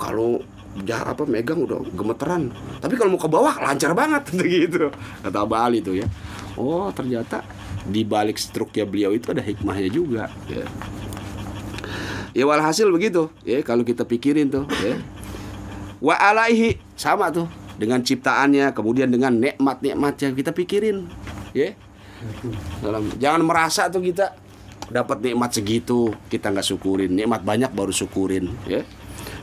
Kalau jar apa megang udah gemeteran. Tapi kalau mau ke bawah lancar banget gitu. Kata Abah Ali tuh ya. Oh, ternyata di balik struknya beliau itu ada hikmahnya juga ya. Ya walhasil begitu ya kalau kita pikirin tuh ya. Wa alaihi sama tuh dengan ciptaannya kemudian dengan nikmat-nikmatnya kita pikirin ya. Dalam jangan merasa tuh kita dapat nikmat segitu kita nggak syukurin. Nikmat banyak baru syukurin ya.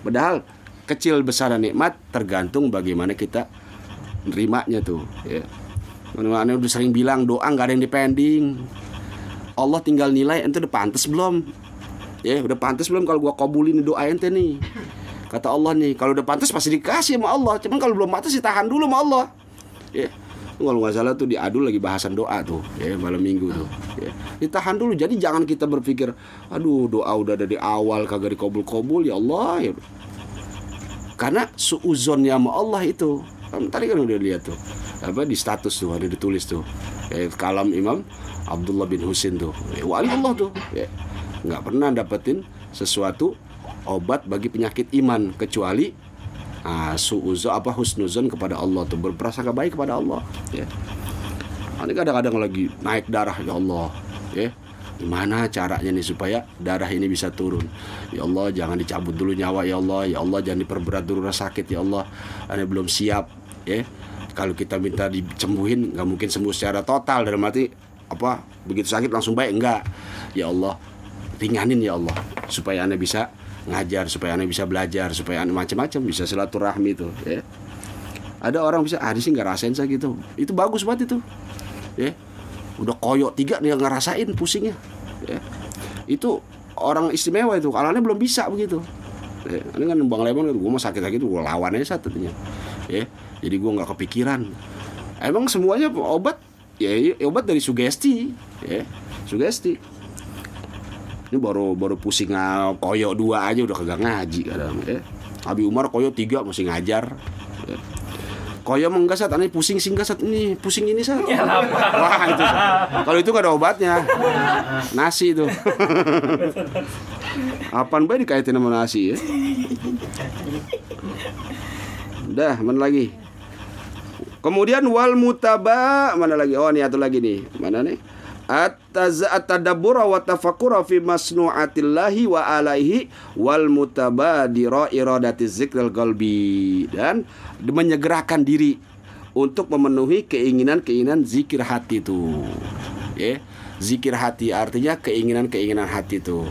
Padahal kecil besar nikmat tergantung bagaimana kita nerimanya tuh ya. Mana udah sering bilang doa nggak ada yang dipending. Allah tinggal nilai ente udah pantas belum? Ya udah pantas belum kalau gua kabulin doa ente nih? Kata Allah nih kalau udah pantas pasti dikasih sama Allah. Cuman kalau belum pantas ditahan dulu sama Allah. Ya kalau nggak salah tuh diadu lagi bahasan doa tuh ya malam minggu tuh ya. ditahan dulu. Jadi jangan kita berpikir aduh doa udah dari awal kagak dikobul-kobul. Ya Allah ya. Karena suuzonnya sama Allah itu tadi kan udah lihat tuh apa di status tuh ada ditulis tuh ya, kalam Imam Abdullah bin Husin tuh ya, wali Allah tuh ya. Nggak pernah dapetin sesuatu obat bagi penyakit iman kecuali ah, suuzo apa husnuzon kepada Allah tuh berprasangka baik kepada Allah ya. Ini kadang-kadang lagi naik darah ya Allah ya. Gimana caranya nih supaya darah ini bisa turun? Ya Allah jangan dicabut dulu nyawa ya Allah. Ya Allah jangan diperberat dulu rasa sakit ya Allah. Ini belum siap ya. Kalau kita minta dicembuhin nggak mungkin sembuh secara total. Dalam arti apa begitu sakit langsung baik enggak ya Allah ringanin ya Allah supaya anda bisa ngajar supaya anda bisa belajar supaya anda macam-macam bisa silaturahmi itu ya. Ada orang bisa ah sih nggak rasain saya gitu. Itu bagus banget itu ya. Udah koyok tiga dia ngerasain pusingnya ya. Itu orang istimewa itu kalau belum bisa begitu ya, ini kan bang Lemon gue mau sakit sakit gue lawan aja satunya ya. Jadi gue nggak kepikiran. Emang semuanya obat ya obat dari sugesti ya. Sugesti ini baru baru pusing koyok dua aja udah kagak ngaji kadang ya Abi Umar koyok tiga masih ngajar ya. Koyo enggak saat aneh pusing singgah saat ini pusing ini saat. Ya, Wah itu. Kalau itu gak ada obatnya. Nasi itu. Apaan baik dikaitin sama nasi ya? Udah, mana lagi? Kemudian wal mutaba mana lagi? Oh ini satu lagi nih. Mana nih? At-tadabbura wa tafakkura fi masnu'atillahi wa alaihi wal mutabadira iradati zikril qalbi dan menyegerakan diri untuk memenuhi keinginan-keinginan zikir hati itu. Ya. Zikir hati artinya keinginan-keinginan hati itu.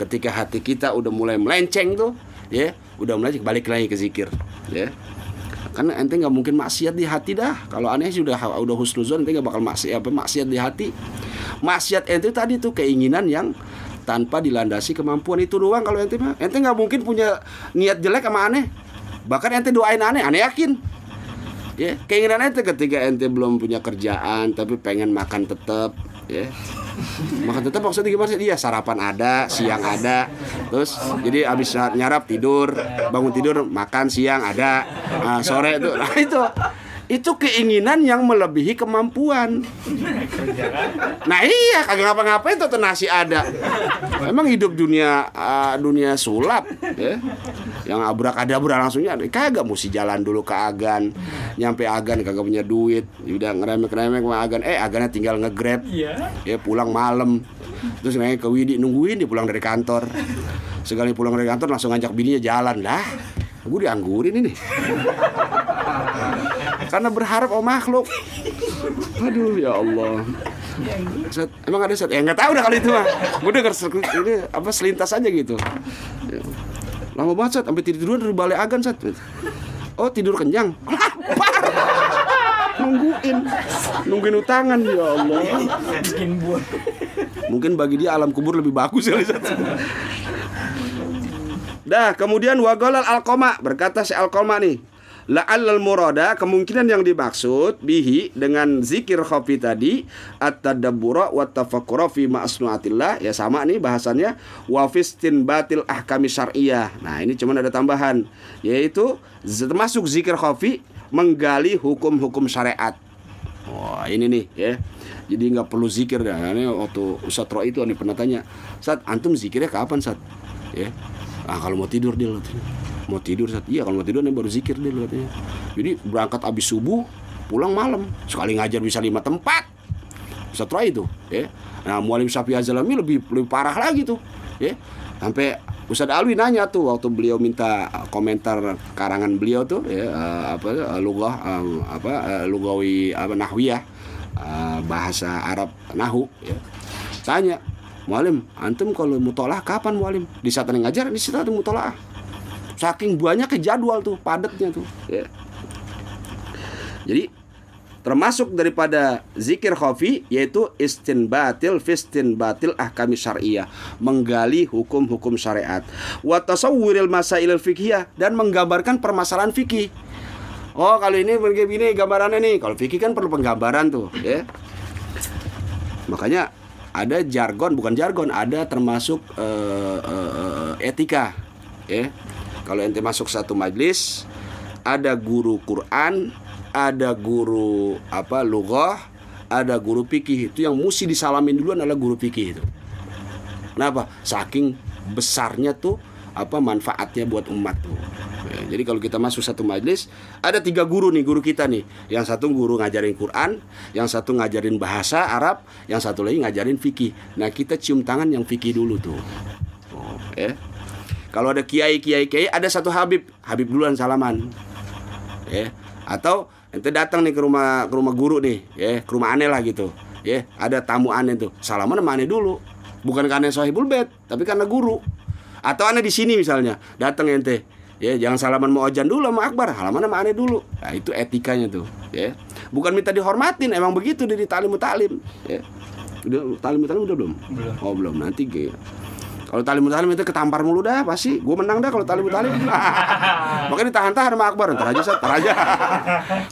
Ketika hati kita udah mulai melenceng tuh, ya, udah mulai balik lagi ke zikir, ya karena ente nggak mungkin maksiat di hati dah. Kalau aneh sudah udah husnuzon ente nggak bakal maksiat apa maksiat di hati. Maksiat ente tadi tuh keinginan yang tanpa dilandasi kemampuan itu doang kalau ente mah. Ente nggak mungkin punya niat jelek sama aneh. Bahkan ente doain aneh aneh yakin. Ya keinginan ente ketika ente belum punya kerjaan tapi pengen makan tetap ya makan tetap maksudnya gimana sih? Iya sarapan ada siang ada. Terus jadi abis nyarap tidur bangun tidur makan siang ada. Nah, sore itu nah itu itu keinginan yang melebihi kemampuan. Nah iya kagak ngapa-ngapain tuh nasi ada. Emang hidup dunia uh, dunia sulap ya. Yang abrak-adabra langsungnya kagak mesti jalan dulu ke agan. Nyampe agan kagak punya duit. Udah ngeremek-remek sama agan. Eh agannya tinggal ngegrab. Iya. Ya pulang malam. Terus naik ke Widi nungguin dia pulang dari kantor. Sekali pulang dari kantor langsung ngajak bininya jalan lah. Gue dianggurin ini karena berharap oh makhluk. Aduh ya Allah. Set, emang ada set? Ya nggak tahu dah kali itu mah. Gue denger ini apa selintas aja gitu. Lama banget set. Sampai tiduran dari balai agan set. Oh tidur kenyang. Nungguin. Nungguin utangan ya Allah. Bikin buat mungkin bagi dia alam kubur lebih bagus ya Dah, kemudian wagolal alkoma berkata si alkoma nih, La'allal murada kemungkinan yang dimaksud bihi dengan zikir khafi tadi at-tadabbura wa tafakkura fi ma'asnuatillah ya sama nih bahasannya wa fistin batil ahkami syar'iyah. Nah, ini cuma ada tambahan yaitu termasuk zikir khafi menggali hukum-hukum syariat. Wah, ini nih ya. Jadi nggak perlu zikir dah. Ini waktu Ustaz Roy itu nih pernah tanya, "Saat antum zikirnya kapan, Saat?" Ya. Ah, kalau mau tidur dia mau tidur saat iya kalau mau tidur nih baru zikir dia katanya jadi berangkat abis subuh pulang malam. Sekali ngajar bisa lima tempat. Setelah itu ya. Nah mualim sapi azalami lebih lebih parah lagi tuh ya. Sampai Ustadz Alwi nanya tuh waktu beliau minta komentar karangan beliau tuh ya uh, apa uh, lugah uh, apa uh, lugawi apa nahwiyah uh, bahasa Arab nahu ya. Tanya mualim antum kalau mutolaah kapan mualim di saat ngajar di saat mutolaah saking banyaknya jadwal tuh padatnya tuh. Ya. jadi termasuk daripada zikir khafi yaitu istinbatil fistinbatil ahkami syariah menggali hukum-hukum syariat. Wa tasawwuril masailil fiqhiyah dan menggambarkan permasalahan fikih oh kalau ini begini gambarannya nih. Kalau fikih kan perlu penggambaran tuh ya. Makanya ada jargon bukan jargon ada termasuk uh, uh, etika ya kalau ente masuk satu majlis ada guru Quran ada guru apa lughah ada guru fikih itu yang mesti disalamin dulu adalah guru fikih itu kenapa saking besarnya tuh apa manfaatnya buat umat tuh. Jadi kalau kita masuk satu majelis, ada tiga guru nih guru kita nih. Yang satu guru ngajarin Quran, yang satu ngajarin bahasa Arab, yang satu lagi ngajarin fikih. Nah kita cium tangan yang fikih dulu tuh. Oh, ya. Kalau ada kiai kiai kiai ada satu Habib, Habib duluan salaman. Ya. Atau ente datang nih ke rumah ke rumah guru nih, ya, ke rumah aneh lah gitu. Ya, ada tamu aneh tuh. Salaman sama aneh dulu. Bukan karena sahibul bed, tapi karena guru. Atau aneh di sini misalnya, datang ente. Ya, jangan salaman mau ojan dulu sama Akbar, halaman sama aneh dulu. Nah, itu etikanya tuh, ya. Bukan minta dihormatin, emang begitu di talim talim, ya. Udah talim talim udah belum? Belum. Oh, belum. Nanti gitu. Kalau tali mutalim itu ketampar mulu dah pasti. Gue menang dah kalau tali mutalim. Makanya ditahan-tahan sama Akbar. Ntar aja, Sat. Ntar aja.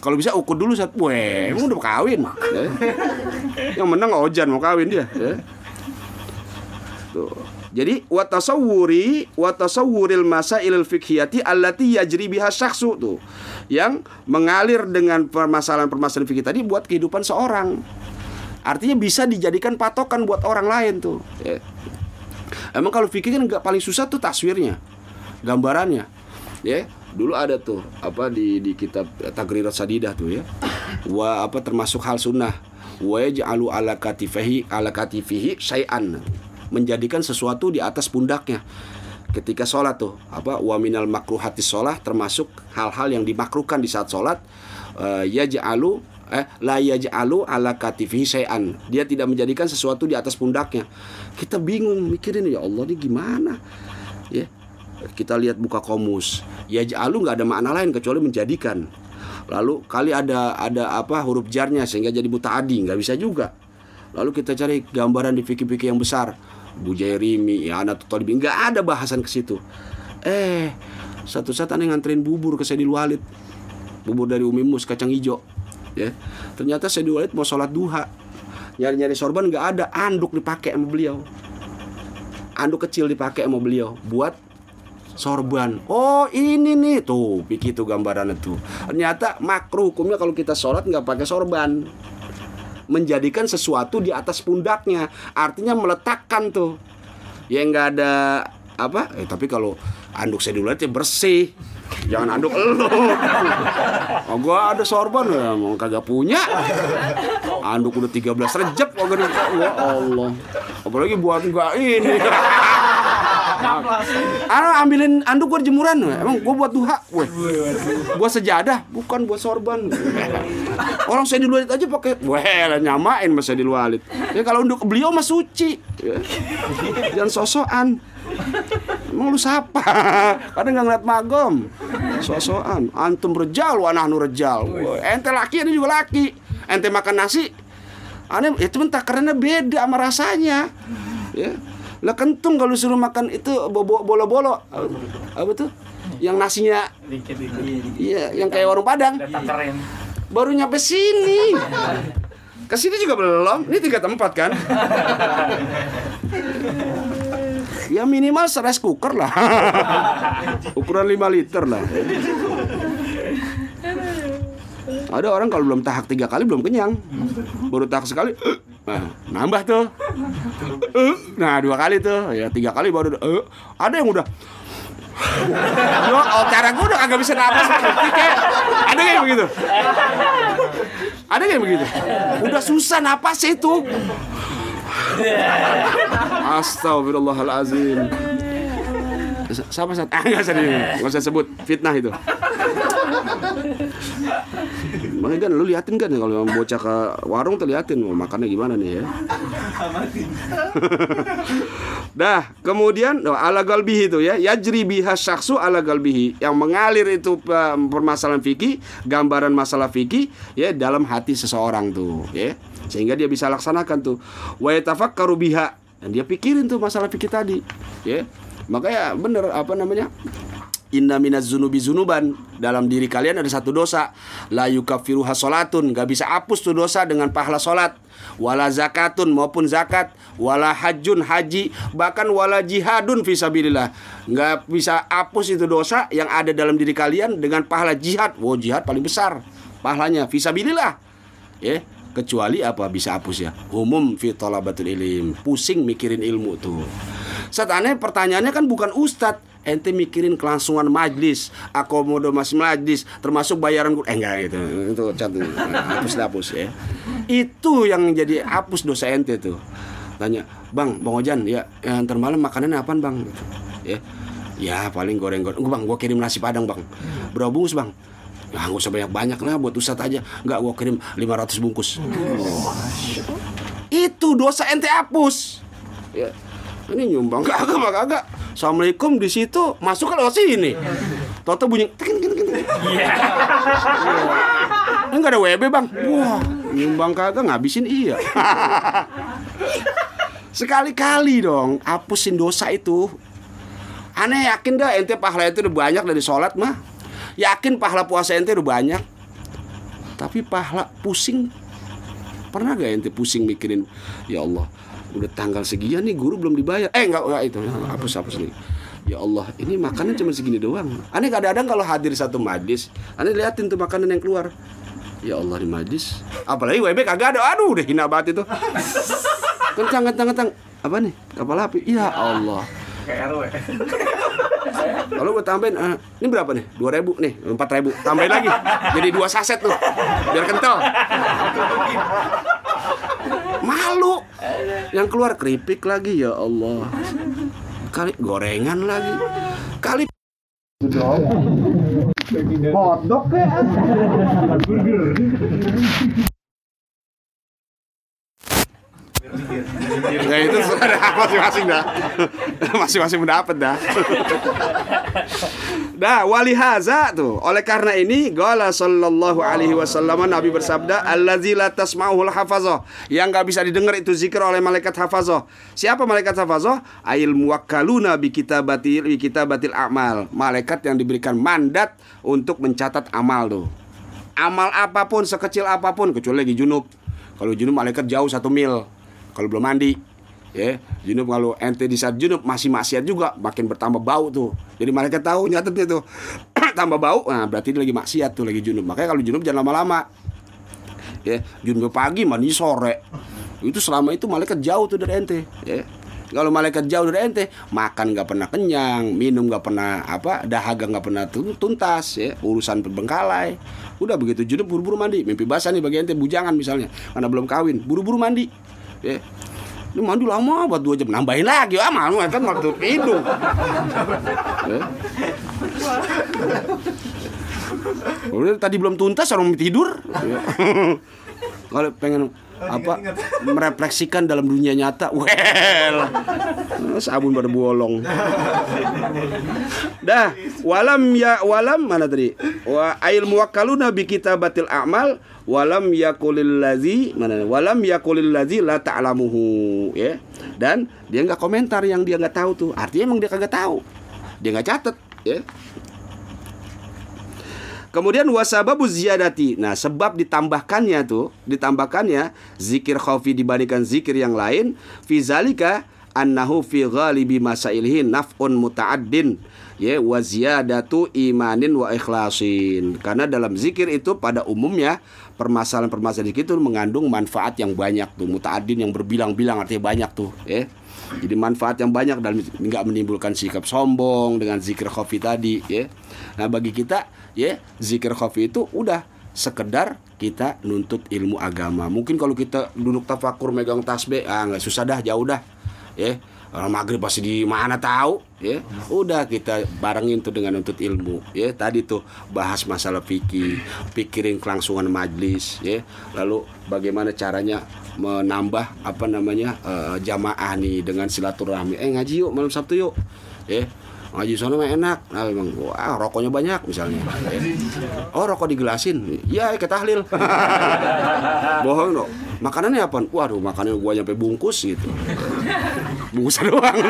kalau bisa ukur dulu, Sat. Weh, emang udah kawin. Ya. Yang menang Ojan mau kawin dia. Ya. Tuh. Jadi wa tasawwuri wa tasawwuril masailil fiqhiyati allati yajri biha syakhsu tuh. Yang mengalir dengan permasalahan-permasalahan fikih tadi buat kehidupan seorang. Artinya bisa dijadikan patokan buat orang lain tuh. Ya. Emang kalau fikih kan nggak paling susah tuh taswirnya, gambarannya. Ya, dulu ada tuh apa di di kitab Tagrirat Sadidah tuh ya. Wa apa termasuk hal sunnah. Wa yaj'alu ala katifihi ala katifihi syai'an. Menjadikan sesuatu di atas pundaknya. Ketika sholat tuh apa wa minal makruhatis sholat termasuk hal-hal yang dimakruhkan di saat sholat uh, yaj'alu eh la yaj'alu ala katifihi syai'an. Dia tidak menjadikan sesuatu di atas pundaknya. Kita bingung mikirin ya Allah ini gimana? Ya. Kita lihat buka komus. Yaj'alu nggak ada makna lain kecuali menjadikan. Lalu kali ada ada apa huruf jarnya sehingga jadi mutaadi nggak bisa juga. Lalu kita cari gambaran di fikih-fikih yang besar. Bujairimi, ya anak Talibi nggak ada bahasan ke situ. Eh, satu saat aneh nganterin bubur ke Sayyidil Walid. Bubur dari Umi Mus kacang hijau ya. Ternyata Sayyidul Walid mau sholat duha. Nyari-nyari sorban nggak ada. Anduk dipakai sama beliau. Anduk kecil dipakai sama beliau buat sorban. Oh ini nih tuh. Pikir tuh gambarannya tuh. Ternyata makruh hukumnya kalau kita sholat nggak pakai sorban. Menjadikan sesuatu di atas pundaknya. Artinya meletakkan tuh. Ya nggak ada apa? Eh tapi kalau anduk saya dulu aja bersih jangan anduk elu oh, gua ada sorban. Ya mau kagak punya. Anduk udah 13 rejep. Kagak ada ya Allah. Apalagi buat gua ini. Ah, ambilin anduk gua di jemuran. Emang gua buat duha. Gue buat sejadah. Bukan buat sorban. Orang saya di aja pakai weh nyamain mas saya di ya kalau untuk beliau mah suci. Ya. jangan sosokan Emang lu siapa? Kadang nggak ngeliat magom. Sosokan. Antum rejal, wa nahnu rejal. Ente laki, ini juga laki. Ente makan nasi. Aneh, itu mentah karena beda sama rasanya. Ya. Lah kentung kalau suruh makan itu bolo-bolo. Apa tuh? Yang nasinya Iya, yang kayak warung Padang. Baru nyampe sini. Ke sini juga belum. Ini tiga tempat kan? Ya minimal rice cooker lah. Ukuran 5 liter lah. Ada orang kalau belum tahak tiga kali belum kenyang. Baru tahak sekali, nah, nambah tuh. Nah dua kali tuh, ya tiga kali baru. Uh, ada yang udah oh, cara gue udah agak bisa kayak ada kayak begitu. Ada kayak begitu. Udah susah napas itu. Astagfirullahalazim. Siapa saat? Ah, nggak usah nggak usah sebut fitnah itu. Makanya kan lu liatin kan kalau bocah ke warung tuh liatin mau makannya gimana nih ya. Dah, kemudian oh, ala galbihi itu ya, yajri biha syaksu ala galbihi yang mengalir itu permasalahan fikih, gambaran masalah fikih ya dalam hati seseorang tuh, ya. Sehingga dia bisa laksanakan tuh. Wa yatafakkaru biha. Dan dia pikirin tuh masalah fikih tadi, ya. Makanya bener apa namanya? Inna minaz zunubi zunuban. Dalam diri kalian ada satu dosa. La yukafiru hasolatun. Gak bisa hapus tuh dosa dengan pahala solat. Wala zakatun maupun zakat. Wala hajun haji. Bahkan wala jihadun visabilillah Gak bisa hapus itu dosa Yang ada dalam diri kalian dengan pahala jihad. Wow jihad paling besar Pahalanya. Visabilillah Ya kecuali apa bisa hapus ya umum fi talabatul ilim pusing mikirin ilmu tuh saat aneh pertanyaannya kan bukan ustadz ente mikirin kelangsungan majlis, akomodasi majlis, termasuk bayaran eh enggak gitu. Itu catat hapus hapus ya. Itu yang jadi hapus dosa ente tuh. Tanya, "Bang, Bang Ojan, ya, ya ntar malam makanannya apaan, Bang?" Gitu. Ya. Ya, paling goreng-goreng. Bang, gua kirim nasi padang, Bang. Bungkus, Bang? Ya, nggak usah banyak-banyak lah buat Ustadz aja. Nggak, gua kirim 500 bungkus. Itu dosa ente hapus. Ya. Ini nyumbang kagak mah kagak. Assalamualaikum di situ masuk kalau sini. Toto bunyi ting ting ting. Iya. Enggak ada WB, Bang. Wah, nyumbang kagak ngabisin iya. Sekali-kali dong hapusin dosa itu. Aneh yakin dah ente pahala itu udah banyak dari sholat mah. Yakin pahala puasa ente udah banyak. Tapi pahala pusing. Pernah gak ente pusing mikirin Ya Allah Udah tanggal sekian nih guru belum dibayar. Eh enggak, enggak itu. Hapus hapus nih. Ya Allah ini makanan cuma segini doang. Aneh kadang-kadang kalau hadir satu majlis Aneh liatin tuh makanan yang keluar. Ya Allah di majlis. Apalagi WB kagak ada. Aduh udah hina banget itu. Kencang kencang kencang Apa nih? Kapal api. Ya Allah Kayak RW. Kalau gue tambahin, ah, ini berapa nih? Dua ribu nih, empat ribu. Tambahin lagi, jadi dua saset tuh, biar kental. Malu. Yang keluar keripik lagi ya Allah. Kali gorengan lagi. Kali hotdog kayak Ya itu sudah masing-masing dah. Masing-masing mendapat dah. Dah walihaza tuh. Oleh karena ini qala sallallahu alaihi wasallam Nabi bersabda allazi la tasma'uhul hafazah. Yang nggak bisa didengar itu zikir oleh malaikat hafazah. Siapa malaikat hafazah? Ail muwakkaluna bi kitabatil bi kitabatil a'mal. Malaikat yang diberikan mandat untuk mencatat amal tuh. Amal apa pun sekecil apa pun kecuali lagi junub. Kalau junub malaikat jauh satu mil. Kalau belum mandi, ya junub kalau ente di saat junub masih maksiat juga makin bertambah bau tuh. Jadi malaikat tahu nyatetnya tuh tambah bau, nah berarti dia lagi maksiat tuh lagi junub. Makanya kalau junub jangan lama-lama. Ya junub pagi mandi sore. Itu selama itu malaikat jauh tuh dari ente. Ya. Kalau malaikat jauh dari ente, makan nggak pernah kenyang, minum nggak pernah apa, dahaga nggak pernah tun- tuntas, ya urusan terbengkalai. Udah begitu junub buru-buru mandi, mimpi basah nih bagi ente bujangan misalnya, karena belum kawin, buru-buru mandi. Ya. Ini mandi lama buat dua jam, nambahin lagi, ah malu kan waktu hidung. Ya. Udah tadi belum tuntas orang tidur. Ya. Kalau pengen apa merefleksikan dalam dunia nyata, well, sabun baru bolong. Dah, walam ya walam mana tadi? Wa ail muwakkaluna bi kitabatil a'mal walam yakulil ladzi mana? Walam yakulil ladzi la ta'lamuhu, ya. Dan dia nggak komentar yang dia nggak tahu tuh. Artinya emang dia kagak tahu. Dia nggak catet, ya. Kemudian wasababu ziyadati. Nah, sebab ditambahkannya tuh, ditambahkannya zikir khaufi dibandingkan zikir yang lain, fi zalika annahu fi ghalibi masailihi naf'un muta'addin ya wa ziyadatu imanin wa ikhlasin. Karena dalam zikir itu pada umumnya permasalahan-permasalahan zikir itu mengandung manfaat yang banyak tuh, muta'addin yang berbilang-bilang artinya banyak tuh, ya. Jadi manfaat yang banyak dan nggak menimbulkan sikap sombong dengan zikir khafi tadi, ya. Nah, bagi kita ya zikir khafi itu udah sekedar kita nuntut ilmu agama. Mungkin kalau kita duduk tafakur megang tasbih, ah nggak susah dah, jauh dah. Ya, orang maghrib pasti di mana tahu, ya. Udah kita barengin tuh dengan nuntut ilmu, ya. Tadi tuh bahas masalah fikih, pikirin kelangsungan majlis, ya. Lalu bagaimana caranya menambah apa namanya eh, jamaah nih dengan silaturahmi. Eh ngaji yuk malam Sabtu yuk, ya ngaji sana mah enak. Nah memang wah rokoknya banyak misalnya. Oh rokok digelasin. Iya ke tahlil. Bohong dong. Makanannya apa? Waduh makanannya gua nyampe bungkus gitu. Bungkus doang.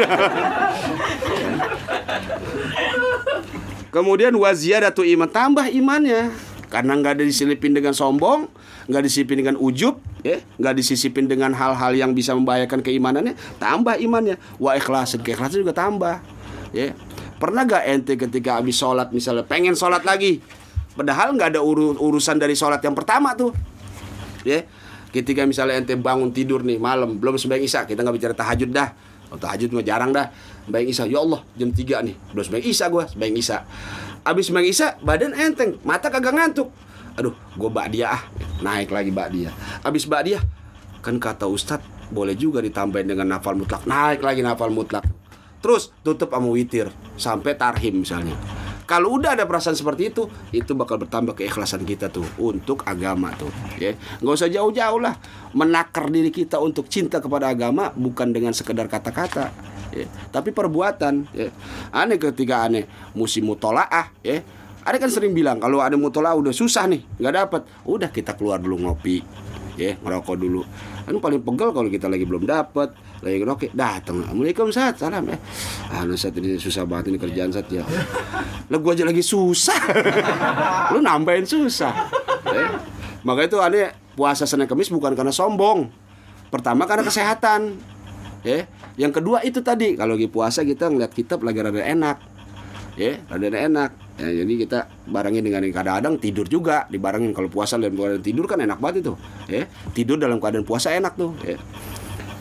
Kemudian waziyadatu iman. Tambah imannya. Karena nggak ada diselipin dengan sombong nggak disisipin dengan ujub ya nggak disisipin dengan hal-hal yang bisa membahayakan keimanannya tambah imannya. Wa ikhlasin keikhlasan juga tambah ya. Pernah gak ente ketika habis sholat misalnya pengen sholat lagi padahal nggak ada uru- urusan dari sholat yang pertama tuh. Ya. Ketika misalnya ente bangun tidur nih malam belum sembahyang isya kita nggak bicara tahajud dah. Oh, tahajud mah jarang dah. Bayang Isa, ya Allah jam 3 nih Udah sembahyang Isa gue, sembahyang Isa. Abis sembahyang Isa, badan enteng Mata kagak ngantuk. Aduh, gue bak dia ah. Naik lagi bak dia. Abis bak dia Kan kata Ustadz Boleh juga ditambahin dengan nafal mutlak. Naik lagi nafal mutlak Terus tutup sama witir Sampai tarhim misalnya kalau udah ada perasaan seperti itu, itu bakal bertambah keikhlasan kita tuh untuk agama tuh, ya. Nggak usah jauh-jauh lah, menakar diri kita untuk cinta kepada agama bukan dengan sekedar kata-kata, ya. Tapi perbuatan, ya. Aneh ketika aneh musim mutolaah, ya. Ada kan sering bilang kalau ada mutolaah udah susah nih, nggak dapat, udah kita keluar dulu ngopi, ya, ngerokok dulu. Kan paling pegel kalau kita lagi belum dapat, lagi ngerokok, datang, assalamualaikum saat salam ya. Ah, lu saat ini susah banget ini kerjaan saat ya. Lah gua aja lagi susah. lu nambahin susah. Eh, Maka itu aneh puasa Senin Kamis bukan karena sombong. Pertama karena kesehatan. Ya. Yang kedua itu tadi kalau lagi puasa kita ngeliat kitab lagi rada enak. Ya, rada enak. Ya, jadi kita barengin dengan yang kadang-kadang tidur juga dibarengin kalau puasa dalam keadaan tidur kan enak banget itu. Ya, tidur dalam keadaan puasa enak tuh. Ya.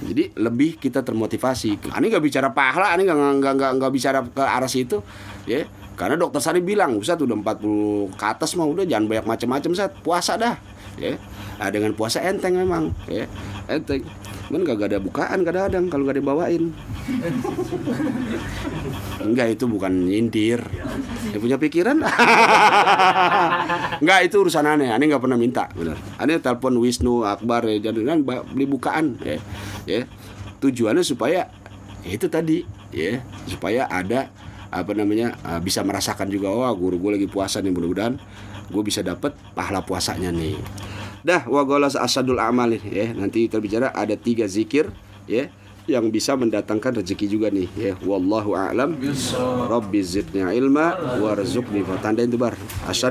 Jadi lebih kita termotivasi. Ani nggak bicara pahala, ani nggak nggak nggak bicara ke arah situ, ya. Karena dokter Sari bilang, Ustaz udah 40 ke atas mah udah jangan banyak macam-macam Ustaz. Puasa dah, ya. Nah, dengan puasa enteng memang, ya. Enteng. Cuman gak ada bukaan kadang-kadang kalau gak dibawain. Enggak itu bukan nyindir. Ya punya pikiran. Enggak itu urusan aneh. Aneh nggak pernah minta, benar. Aneh telepon Wisnu Akbar ya jadi kan beli bukaan ya. Ya. Tujuannya supaya ya itu tadi ya, supaya ada apa namanya uh, bisa merasakan juga wah guru gue lagi puasa nih mudah-mudahan gue bisa dapat pahala puasanya nih. Dah wa golas asadul amal. Nih, ya. Nanti kita bicara ada tiga zikir ya yang bisa mendatangkan rezeki juga nih ya. Wallahu a'lam. Rabbi zidni ilma warzuqni fa tandain tuh bar Asyhadu